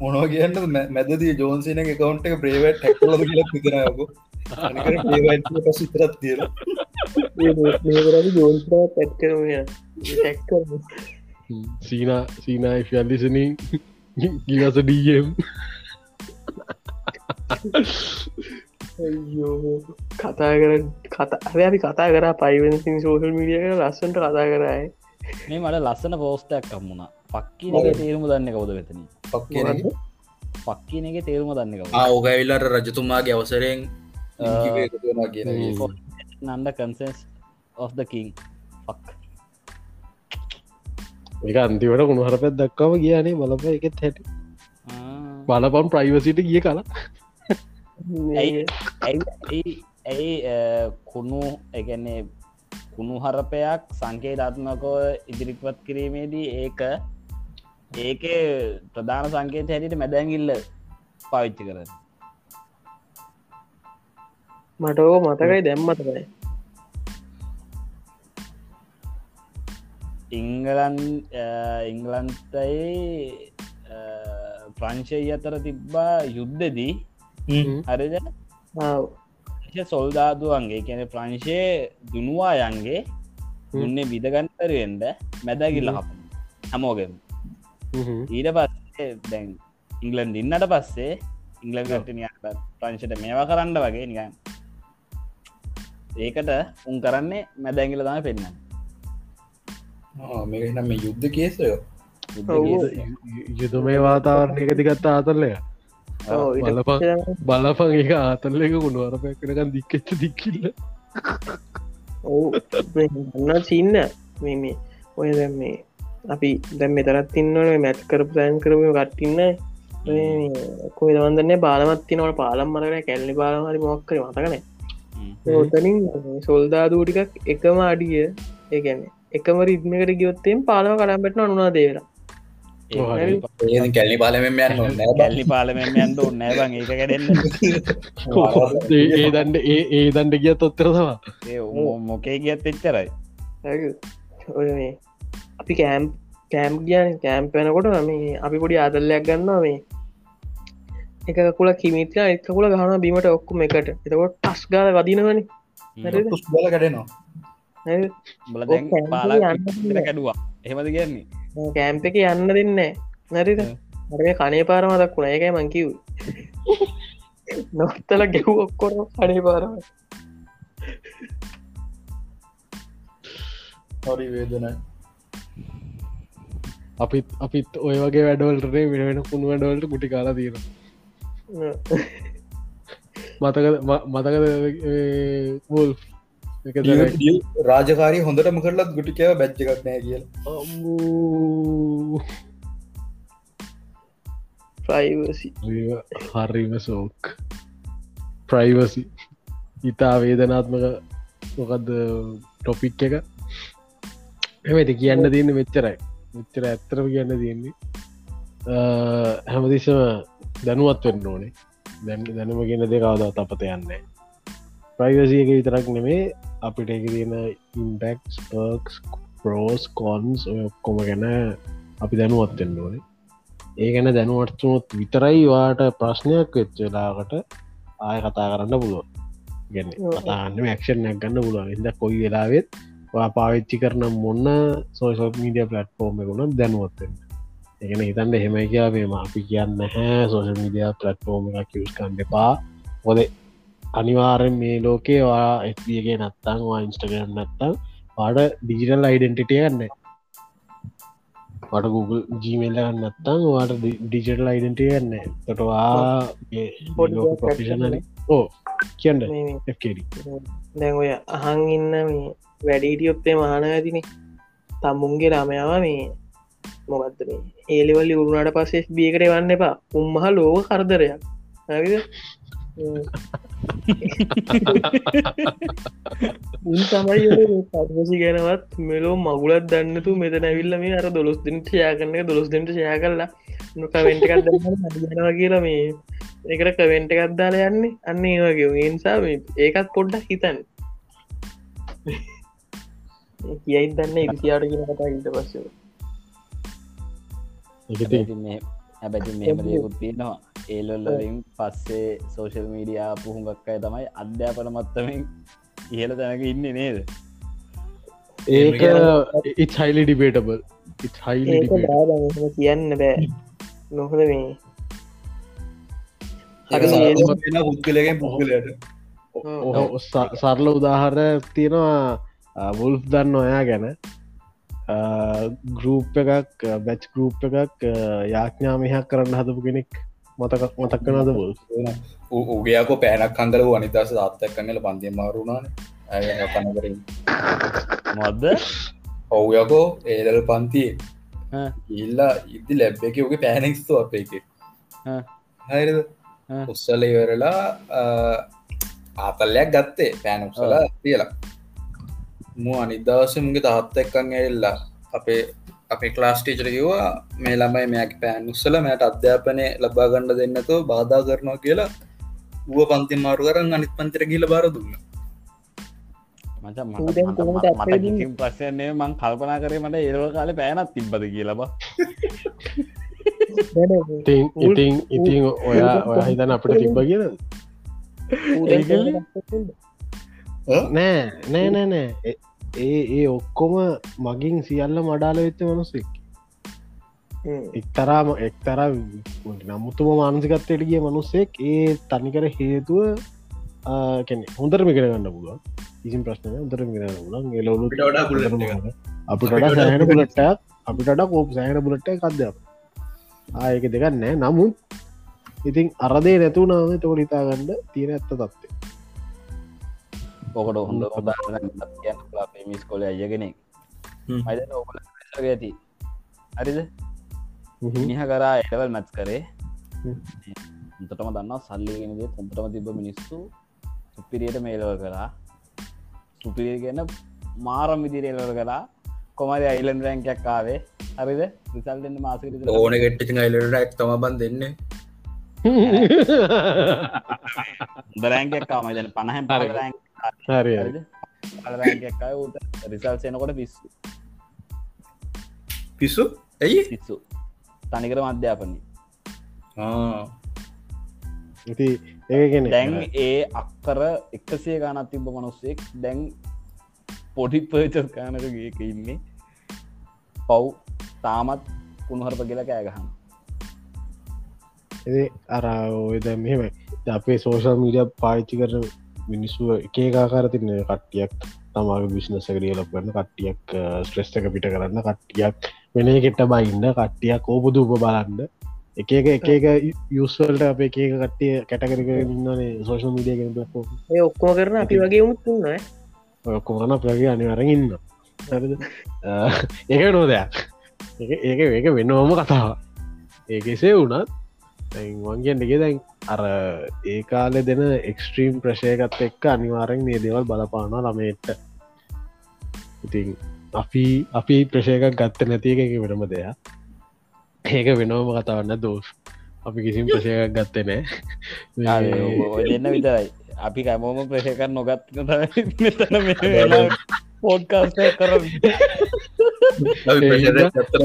මොනව කියන්න මැදදී ජෝන්සින කවන්ට එක ප්‍රේවට ටැක්ලද කියල පිතරයකු පසිතරත් තියර ජෝන්ස්රා පැත්කරම ටැක්කර සීනා සීනා ෆල්ලිසනින් ගිවස ඩම් කතා කර කතා අපි කතා කර පයිවසින් සෝසල් මීඩිය කර ලස්සට කතා කරයි මේ මට ලස්සන පෝස්ටයක් කම්මුණා පක්කිනගේ තේරුම දන්න කවද වෙතන පක්කන පක්කින එක තේරුම දන්න කව ඕගයිල්ලට රජතුමාගේ අවසරයෙන් කියන නන්ඩ කන්සන්ස් of the කින් ෆක් එක අන්තිවට කුණු හර පැත් දක්කාව කියනේ බලප එකෙත් හැට. බලපම් ප්‍රයිවසිට ගිය කලා. ඇයි කුණු එකන්නේ කුණු හරපයක් සංකේධාත්මකෝ ඉදිරිපත් කිරීමේදී ඒක ඒක ප්‍රධාන සංකේත හැටිට මැදැගිල්ල පාවිච්චි කර මට මතකයි දැම්මතකයි ඉංගලන් ඉංගලන්තයි ප්‍රංශය අතර තිබ්බා යුද්ධදී. හරිද සොල්දාදුවන්ගේ කියන ප්‍රංශය දුනුවායන්ගේ දුන්නේ විදගන්තරයෙන්ට මැදැගිල්ල හැමෝගෙම. ඊට පස්සේ දැන් ඉංගලන් දින්නට පස්සේ ඉංගලන්ට ප්‍රංශයට මේවා කරන්න වගේ නිකන්. ඒකට උන් කරන්නේ මැදැගිල තම පෙන්න්න මේනම් මේ යුද්ධ කේසයෝ? යුතු මේ වාතාවරණය එකතිගත්තා අතරලය බලපන් බලපන් එක ආතල්ල එක කුණුවර පැක්කනකන් දික්කච්ච දික්කිල්ල. ඔන්න සින්න මේ ඔය දැ මේ අපි දැම් මෙතරත් තින්නවන මැත් කරපු සෑන් කරපු කට්ටින්න කොයි දවන්දන්න බාලමත්තිනවට පාලම් මරන කැල්ලි බාලමරි මොක්කර මතකන ඔතනින් සොල්දාදූටිකක් එකම අඩිය ඒගැන එකම රිද්මකට ගියොත්තෙන් පාලම කරම්පටන අනුනා දේවලා. ඒ කැල්ලි පාලමෙන් යන්න ගැල්ලි පාලමෙන් යන්ට නෑබන් ඒක කැඩෙන්න ඒ දන්ඩ ඒ ඒ දන්ඩ ගියත් ඔත්තරවා මොකේ ගියත් එච්චරයි. ඔය මේ අපි කෑම් කෑම් කියන කෑම්පයනකොට මේ අපි පොඩි ආදල්ලයක් ගන්නවා මේ. එක කුල කිමිත්‍ර එකකුල ගහන බීමට ඔක්කුම එකට. එතකොට ටස් ගාල වදිනවනි. බල කඩනවා බල දැන් පාලා කැඩුවා එහෙමද කියන්නේ කෑම්ප එක යන්න දෙන්න නැරිද අරේ කනේ පාරමදක් වුණ එකයි මංකිව් නොත්තල ගෙව් ඔක්කොර කඩේ පාරම හොරි වේදනයි අපිත් අපිත් ඔය වගේ වැඩවලටේ වෙන වෙන කුණු වැඩවලට ගුටි කාලා තියෙන මතක මතකද වල් රාජකාරී හොඳටම කරලත් ගුටිකව බැච්චකක් නෑ කියල. ප්‍රයිවසි හරිම සෝක් ප්‍රයිවසි ඉතා වේදනාත්මක මොකක්ද ටොපික් එක? එමති කියන්න තියන්න මෙච්චරයි. මෙච්චර ඇත්තරම කියන්න තියෙන්නේ. හැමදිසම දැනුවත් වෙන්න ඕනේ. දැන් දැනුම ගෙන දෙකවදත් අපත යන්න ප්‍රයිවසිය එක විතරක් නෙමේ අපිට එක තියෙන ඉම්පෙක්ස් පර්ක්ස් පරෝස් කොන්ස් ඔක්කොම ගැන අපි දැනුවත්වෙන්න ඕනේ. ඒ ගැන දැනුවත්තුනොත් විතරයි වාට ප්‍රශ්නයක් වෙච්චලාකට ආය කතා කරන්න පුළුව ගැන කතාන්න ක්ෂණයක් ගන්න පුළුවන්. ඉද කොයි වෙලාවෙත් පාවිච්චි කරන මොන්න සෝෂල් මීඩිය පලට්ෆෝර්ම ගුණ දැනුවත්වෙන්න එකන හිතන්ට එහෙමයි කියයාවේම අපි කියන්න හැ සෝෂල් මීඩිය පලට්ෆෝර්ම එක කිවස්කන්න එපා. හොද අනිවාරෙන් මේ ලෝකේවා එගේ නත්තංවා ඉන්ස්ටගම් නත්තං පාඩ ඩිජිටල් අයිඩෙන්ටිටිය ගන්න වට Google ජීමල්ල ගන්නත්තං වාට ඩිජටල් අයිඩටිය ගන්න තොටවා ප්‍රොෆිෂනල ඕ කියන්න. දැන් ඔය අහන් ඉන්න මේ වැඩීටියොත්තේ මහන ඇතිනේ තම්මුන්ගේ ළමයාව මේ මොකක්ද මේ? ඒලිවල්ලි උරුණට පස්සේ බියකට වන්න එපා. උම්මහ ලෝක කරදරයක්. හරිද උන් තමයි පර්වසි ගැනවත් මෙලෝ මගුලත් දන්නතු මෙත නැවිල්ල මේ අර දොළොස් දෙට ෂයා කරන එක දොළොස් දෙට ෂයා කරලා කවෙන්ට එකක් යනවා කියලා මේ එකට කවෙන්ට එකක් දාලා යන්නේ. අන්න ඒවගේ ඒනිසා ඒකත් පොඩ්ඩක් හිතන් කියයි දන්න ඉතියාට කියන කතා ඉට පස්ස එකති හැබැති [LAUGHS] මෙහම දෙකුත් තියෙනවා. ඒලොල්ලින් පස්සේ සෝෂල් මීඩියා පුහුඟක් අය තමයි අධ්‍යාපන මත්තමින් ඉහල තැනක ඉන්න නේද? ඒක ඉත් හයිලි ඩිබේටබල් බාදම කියන්න බෑ. නොහද මේ පුද්ගලගෙන් පුද්ගලයට. සරල උදාහර තියෙනවා වුල්ෆ් දන්න ඔයා ගැන ගරුප් එකක් බැච් ගරුප් එකක් යාඥාමයක් කරන්න හදපු කෙනෙක් මතක් කනද බොල් උගේයකෝ පෑනක් කන්දල අනිදස අත්තක් කන්නල පන්තිය මාරුණාන කනකරින් මොද්ද ඔව්යකෝ ඒදල් පන්තිය. ඉල්ලා ඉදි ලැබ් එක ඔගේ පෑනෙක්ස්තු අප එක. ඈ. උත්සල ඉවරලා ආතල්ලයක් ගත්තේ. පෑන උත්සල තියලා මු අනිදවසමගේ තාත්ත එක්කන් ඇල්ලා අපේ අපේ ක්ලාස් ටීචර කිවා මේ ළමයි මෙයක් පෑන් උත්සල මෑට අධ්‍යාපනය ලබා ගණඩ දෙන්නතු බාධා කරනවා කියලා ුව පන්ති මාරු කරන්න අනිත් පන්තර ගිල බාර දුන්න. ඌ? ප්‍රශ්නය මං කල්පනා කරේ මට ඒරව කාල පෑනත් තිබ්බද කියලබ ඉතින් ඉතින් ඉතින් ඔයා ඔය හිතන අපිට තිබ්බ කියන නෑ නෑ නෑ නෑ ඒ ඒ ඔක්කොම මගින් සියල්ල මඩාල වෙච්ච මනුස්සෙක්. එක්තරාම එක්තර නමුතුම මානසිකත්වයට ගිය මනුස්සෙක් ඒ තනිකර හේතුව කැන හොඳර මිකර ගන්න පුළුව ඉසින් ප්‍රශ්නය හොඳර මිකරන්න පුලන් එලවලු අපිට bullet එක. අපිට කෝප සෑහන පුලට්ට කදයක් ආයක දෙකන්නෑ නමුත් ඉතින් අරදේ නැතුනාව තෝල හිතාගන්න තියෙන ඇත්ත තත්වේ පොකට හොඳ කියන්න අපේ මිස් කොල අයගෙනෙක් හ්ම්. අද ඔබල ඇති. හරිද? මිහ කරා එඩවල් මැත් කරේ. තොටම දන්න සල්ලිගෙනද තොන්ටම තිබ මිනිස්සු සුපිරියට මේලව කරා. සුපිරිය ගැන මාරම් විදිරේලව කරා. කොමරි අයිලන් රැංකයක් කාවේ හරිද? රිසල්ටෙන්න්න මාසක ඕන ගෙට්ටි අයිලට ඇක් තම බන් දෙන්න. දරැංකයක් කාම දැන පණහැම් හරි. පලරැංකක් ඌට රිසල් සෙනකොට පිස්සු. පිස්සු? ඇයි? පිස්සු. තනිකර මධ්‍යාපනය. ඉති ඒගෙන දැන් ඒ අක්කර එකසිය ගානත් තිබ මනුස්සෙක් දැන් පොඩි පර්චස් කානකගේක ඉන්නේ. පව් තාමත් කුණහරප කියලා කෑගහන්න අර ඔය දැ මෙහෙමයි. ද අපේ සෝෂල් මීඩිය පාච්චි කරන මිනිස්සුව එකකාකාර තින්න කට්ටියක් තමාගේ බිශ්නස කරියලක් කරන්න කට්ටියක් එක පිට කරන්න කට්ටියක් වෙන කෙට බයින්න කට්ටියක් ඕපුදු උප බලන්න. එක එක එක යුස්වල්ට අප එක කට්ටිය කැටකරක ඉන්නනේ සෝෂල් මීඩිය පෝ ඒ ඔක්කෝ කරන අපි වගේ මුත්තුන්න ඔක්කොමන ප්‍රගේ අනිවරග ඉන්න හරිද? ඒක නෝ දෙයක්. ඒක ඒක වෙන්නවම කතාව ඒකෙසේ වුණත් වන්ගෙන් දෙක දැන් අර ඒ කාලෙ දෙන එක්ස්ට්‍රීම් ප්‍රශයකත් එක්ක අනිවාරෙන් මේ දේවල් බලපාන ළමේට ඉතින් අපි අපි ප්‍රශයකක් ගත්ත නැති එක එක වෙනම දෙයක්. ඒක වෙනවම කතාවන්න දෝස් අපි කිසිම් ප්‍රශයකක් ගත්තේ නෑ [LAUGHS] ඔය දෙන්න විතරයි. අපි කැමෝම ප්‍රශයකර නොගත් මෙතන පෝඩ්කාස්ට [LAUGHS] කර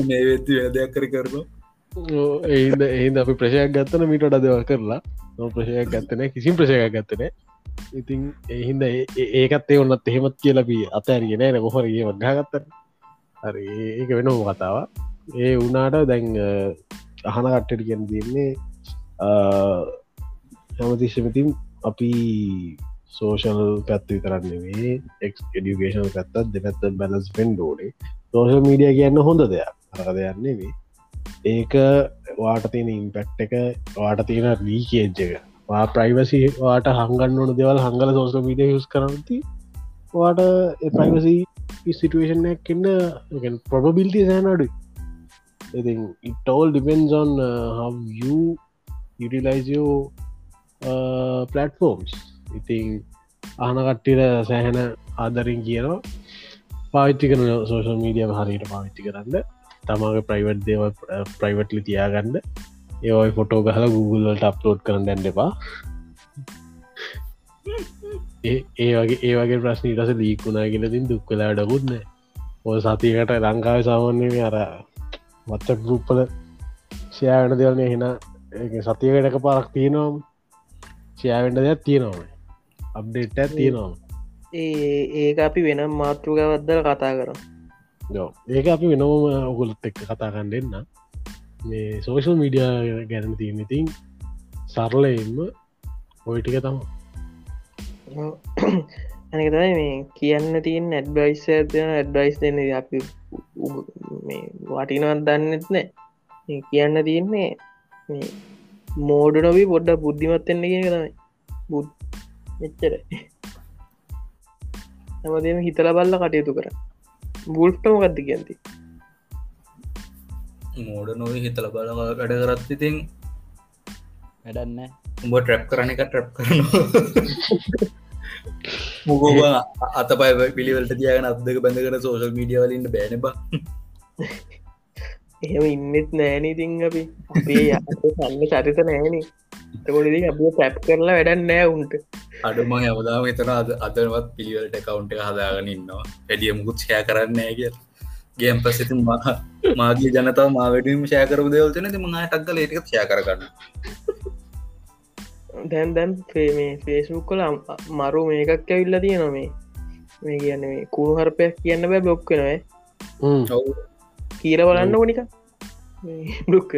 මේ වෙද්දි වෙන දෙයක් කර කරනවා ඒද ඒද අපි ප්‍රශයක් ගත්තන මිට අදව කරලා. නො ප්‍රශයක් ගත්තන කිසිම් ප්‍රශයක් ගත්තන ඉතින් එහින්ද ඒකත්තේ ඔන්නත් එහෙමත් කියලපී අතඇරිය නෑන කොහරගේ වගහගත්තන හරි ඒක වෙනම කතාව ඒ වනාට දැන් අහන කට්ටට කියන්න දෙන්නේ හැමතිශ්‍යමතින් අපි සෝෂල් පැත්ති කරන්නවේ එක් එඩියුකේෂන් පැත්තත් දෙපැත්ත බැලස් පෙන්ඩෝඩේ සෝෂල් මීඩිය කියන්න හොඳ දෙයක්. අරක දෙයන්නේ වේ ඒක වාට තියෙන ඉම්පෙක්් එක වාට තියෙන රීකේජ් එක. වා ප්‍රයිවසි වාට හංගන්න ඕන දෙවල් හංගල සෝස මීඩ යස් කරනති වාට ප්‍රයිවසි සිටුවේෂන් එන්න ප්‍රබබිල්ටි සෑන අඩු ඉති it all depends on uh, how you utilize your uh, platforms. ඉතින් අහන කට්ටිට සෑහෙන ආදරින් කියනවා පාවිච්චි කරන සෝෂල් මීඩියම හරියට පාවිච්චි කරන්න. තමාගේ ප්‍රයිවට් දේව ප්‍රයිවට්ලි තියාගන්න. ඒවයි ෆොටෝ ගහල Googleලට අප්ලෝඩ් කරන්න ඇන්න එපා. [LAUGHS] ඒ වගේ ඒ වගේ ප්‍රශ්නී රස ලීකුණා කියලතින් දුක් වෙලා ඩකුත්න ඔය සතියකට ලංකාව සාමාන්‍යය අර වච්ච ගරුප්පල ෂයාවෙන දෙවන්නේ හෙන සතියකටක පාරක් තියෙනවාම ෂයාවෙන්ඩ දෙයක් තියෙනවා අප්ඩේට් තියෙනවා ඒ ඒක අපි වෙනම් මාතෘකවද්දල කතා කර ඒක අපි වෙනම ඔකුලත් එක්ක කතාකන්න දෙන්න මේ සෝෂල් මීඩිය ගැන තියෙන ඉතින් සරලයෙන්ම ඔයිටික තම ඇනකතයි මේ කියන්න තියන් ඇඩ්බයිස් ඇතින ඇඩ්බයිස් දෙන්න අපි වටිනවත් දන්නෙත් නෑ. කියන්න තියන්නේ මෝඩ නොවී පොඩ්ඩ බුද්ධිමත්වෙන්න කිය තමයි. බුද් මෙච්චර [LAUGHS] හැමදම හිතල බල්ල කටයුතු කර බුල්ටම ගත්ති කියන්ති මෝඩ නොව හිතල බල වැඩ කරත් ඉතින් වැඩන්න උඹ ට්‍රැප් කරන එක ට්‍රප් කරනවා. මුකෝබ අත පයි පිළිවලට තියගෙන අදක බඳකන සෝශල් මීඩිය වලින්ට බෑනබ එහෙම ඉන්නෙත් නෑන ඉතින් අපි. අපේ සන්න චරිත නෑන තකොඩි අප පැප් කරලා වැඩන්න නෑ උන්ට. අඩුම හැමදාම එතන අද අදවත් පිළිවලට කවුන්ට හදාගෙන ඉන්නවා. වැඩිය මුකුත් ෂය කරන්න නෑ කිය ගේම් පස්සති මාගේ ජනතාව මාවැඩීම ෂයකරු දෙවල්තන ති මඟ ටක්ගල ඒටික ෂය කරගන්න දැන් දැන් මේ ෆේස්බුක් කල මරු මේකක් ඇවිල්ල තිය නොමේ මේ කියන්න මේ කුණු හරපයක් කියන්න බෑ බ්ලොක් නොේ කියර බලන්න ඕනික බ්ලොක්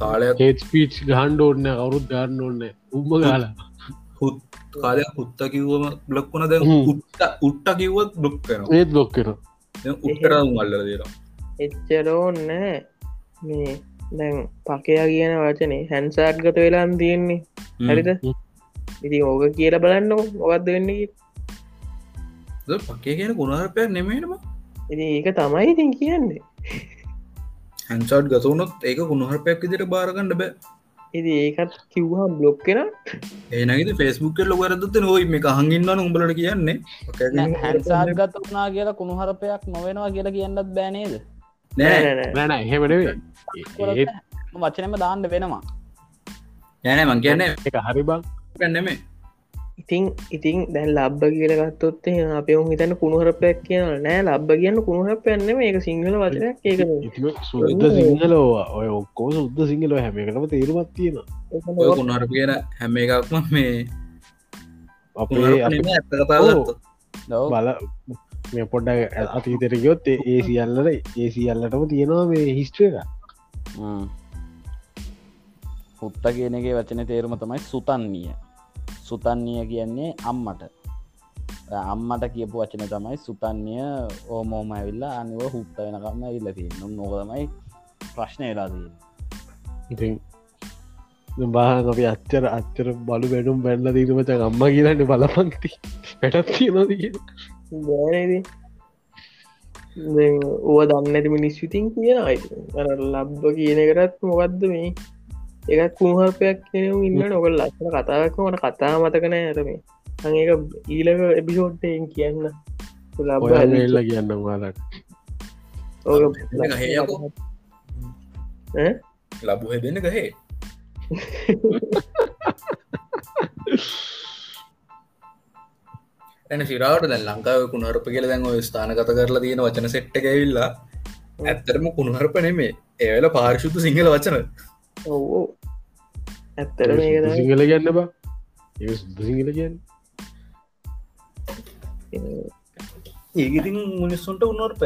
කාලයක් ඒත් පීච් ගහන්ඩ ඕන්න කවුරුත් ගන්න ඕන්න උම ගාලා හුත් කාලය පුත්ත කිව්වම බ්ලොක්වන ද හ්ම්. උට්ට කිව්වත් බ්ලොක් කන ඒත් බ්ලොක් කර උත්තර මල්ල දේර එච්චරෝන්න මේ දැන් පකයා කියන වචනේ හැන්සාට් ගත වෙලාම් තියෙන්නේ. හරිද? ඉති ඕක කියල බලන්න මොකක්ද වෙන්නේ පක්කේ කියන ගුණහරපයක් නෙමේටම ඉති ඒක තමයි ඉතින් කියන්නේ හැන්සාට් ගතවනොත් ඒක ගුණහරපයක් ඉදිට බාරගන්නඩ බෑ. ඉති ඒකත් කිව්වා බ්ලොක් කෙන ඒනගේ ෆෙස්බුක් කෙල්ල වරදත නොයි මේ හඟින්න්න උඹලට කියන්නේ. හැන්සාත් ගත වනා කියලා කුණුහරපයක් නොවෙනවා කියලා කියන්නත් බෑනේද නෑ. නැන එහෙමටේ ඒත් වචනම දාන්න වෙනවා. නෑනෑ මං කියන්න එක හරි බං. පැන්නෙමේ ඉතින් ඉතින් දැන් ලබ්බ කියල ගත්තොත් අපේ හිතන්න කුණුහරපයක් කියන නෑ ලබ්බ කියන්න කුණුහර පැන්න මේක සිංහල වචනයක්. ඒක සුද්ද සිංහලෝවා ඔය ඔක්කෝ සුද්ද සිංහලෝ. හැමකටම තේරුමත් තියෙන ඔය කුණහර කියන හැම එකක්ම මේ බල මේ පොඩ්ඩ අතීතර ගයොත් ඒ සියල්ලට ඒ සියල්ලටම තියෙනවා මේ හිස්ට්‍රිය එක. පුත්ත කියනගේ වචන තේරුම තමයි සුතන්නිය සුතන්නිය කියන්නේ අම්මට. අම්මට කියපු වචන තමයි සුතන්ය ඕමෝම ඇවිල්ලා අනිව හුත්ත වෙනකම ඉල්ල තියන්න. නොකතමයි ප්‍රශ්නය වෙලාදී ඉතින් බාහ අපි අච්චර අච්චර බලු වැඩුම් බැල්ල දීමච අම්ම කියලට බලපන්ති පැටත් තියෙනද බෑනද ඕ දන්නඇති මිනිස්විතින් කියන අර ලබ්බ කියන කරත් මොකක්ද මේ එකත් කුහරපයක් කියන ඉන්න නොකල් ලස්සන කතාවක් මට කතා මතකන ඇතම ඒක ඊලක එබිසෝට්ටයෙන් කියන්න. එල්ල කියන්න ගහයකෝ ලබු හෙදෙන ගහේ ඇන සිරාවට දැ ලංකාව කුණහරප කියල දැන් ඔය ස්ථානගත කරලා තියෙන වචන සෙට්ට ඇවිල්ලා ඇත්තරම කුණහරප නෙමේ ඒවල පාර්ශුද්ධ සිංහල වචන ඔවෝ. ඇත්තර මේක සිංහල කියන්න බා ඒ සුද්ද සිංහල කියන්න. ඒගඉතින් මිනිස්සුන්ට උන්නොර්ප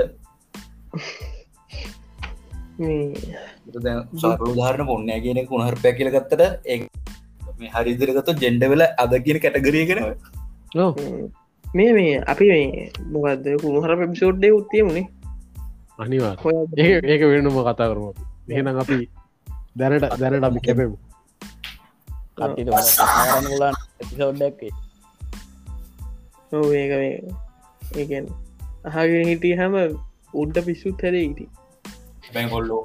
සාරධාරණ පොන්නෑ කියන කුණහරපය කියලගත්තට ඒ මේ හරිදිරගත ජෙන්ඩවෙල අද කියන කැටගරියගෙන මේ මේ අපි මේ මොකක්ද කුණහර පිසෝඩ්ඩේ උත්තිය මුණේ අනිවා ඒක වෙනම කතා කරම එහෙනම් අපි දැනට දැනට අපි කැපෙමු. ඔව ඒක ඒකන් අහගෙන හිටිය හැම උඩ්ඩ පිස්සුත් හැර ඉටි බැන් කොල්ලෝ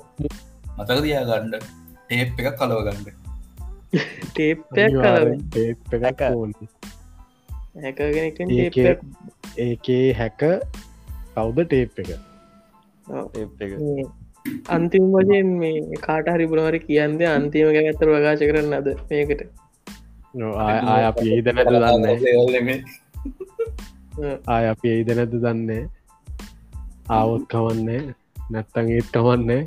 මතක දයා ගණ්ඩ ටේප් එකක් කලව ගණ්ඩ ටේප්යක් කල අනිවාර්යෙන් ටේප් එකක් හැක. ඕනේ. හැකගෙන ඒකේ ඒකේ හැක කවුද ටේප් එක? එක අන්තිම වශයෙන් මේ කාට හරි බුණහරි කියන්ද අන්තිම ඇත්තර වගාශ කරන්න අද මේකට? නෝ, ආය- ඒද නැත දන්න ආය අපි ඒද නැත දන්නේ ආවොත් කවන්නේ නැත්තන් ඒත් කවන්නේ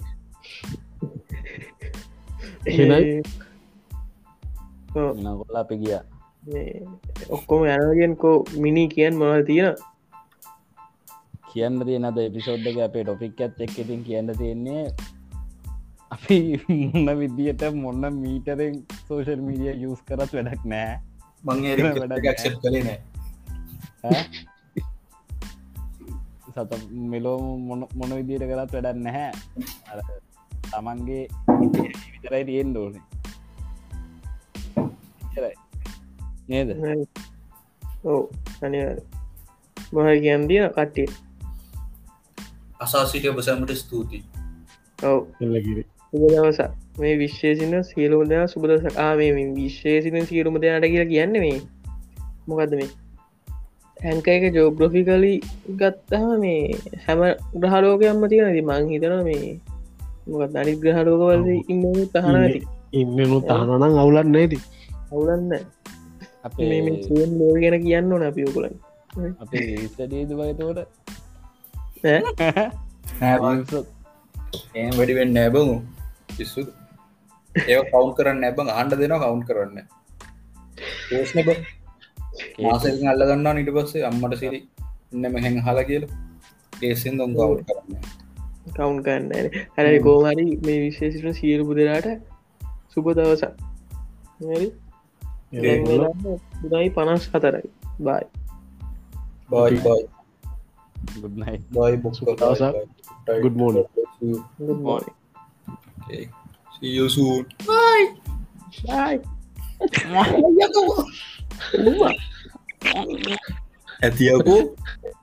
එහෙනයි නකොල්ල අපි ගිය. ඔක්කොම යනගෙන් කෝ මිනි කියන් මොනල් තියෙන කියන්න තියෙනද එපිසෝඩ් එක අපේ ටොපික් ඇත් එක් ඉතින් කියන්න තියෙන්නේ අපි මොන්න විදියට මොන්න මීටරෙන් සෝෂල් මීඩිය යස් කරත් වැඩක් නෑ. මං ක්ෂප් කලේ නෑ. ඈ? සත මෙලෝ මොන මොන විදියට කරත් වැඩක් නැහැ. අර තමන්ගේ විතරයි තියෙන් දෝනේ. නේද? ඕ අනි මොහ කියන් තියන කට්ටිය අසාසිට ඔබසමට ස්තුතියි ඔව් දවස මේ විශ්වේසින සියලුම දෙනා සුබදසකා මේ විශ්වේසින සියලුම දෙනාට කියලා කියන්න මේ. මොකක්ද මේ? හැංක එක ජෝග්‍රොෆිකලි ගත්තහම මේ හැම ග්‍රහලෝකයම්ම තියෙනති මං හිතන මේ මොකත් අනි ග්‍රහලෝකවල ඉන්න තහන ඇති ඉන්නනු තහනනම් අවුලන්න ඇති අවුලන්න අපේ ගැන කියන්න ඕන අපි ඔකුලන් අපේ විස්ටඩේද වයතෝට ඒ වැඩිවෙන්න නැබමු පිස්සු ඒ කවුන් කරන්න නැබං ආණ්ඩ දෙනවා කවුන්් කරන්න මාසකින් අල්ල ගන්නා නිට පස්සේ අම්මට සිරි ඉන්නම හැන් හල කියල ඒසින් දොම් කවු් කරන්න කවුන් කන්න හැරි කෝමරි මේ විශේෂන සියලු පුදරාට සුප දවසක් පුදයි පනස් හතරයි බයි බයි බයි Good night. Bye, Bukta. Good, good morning. Good morning. Okay. See you soon. Bye. Bye. Bye. [LAUGHS] Bye. Bye. Bye. Bye. Bye. Bye.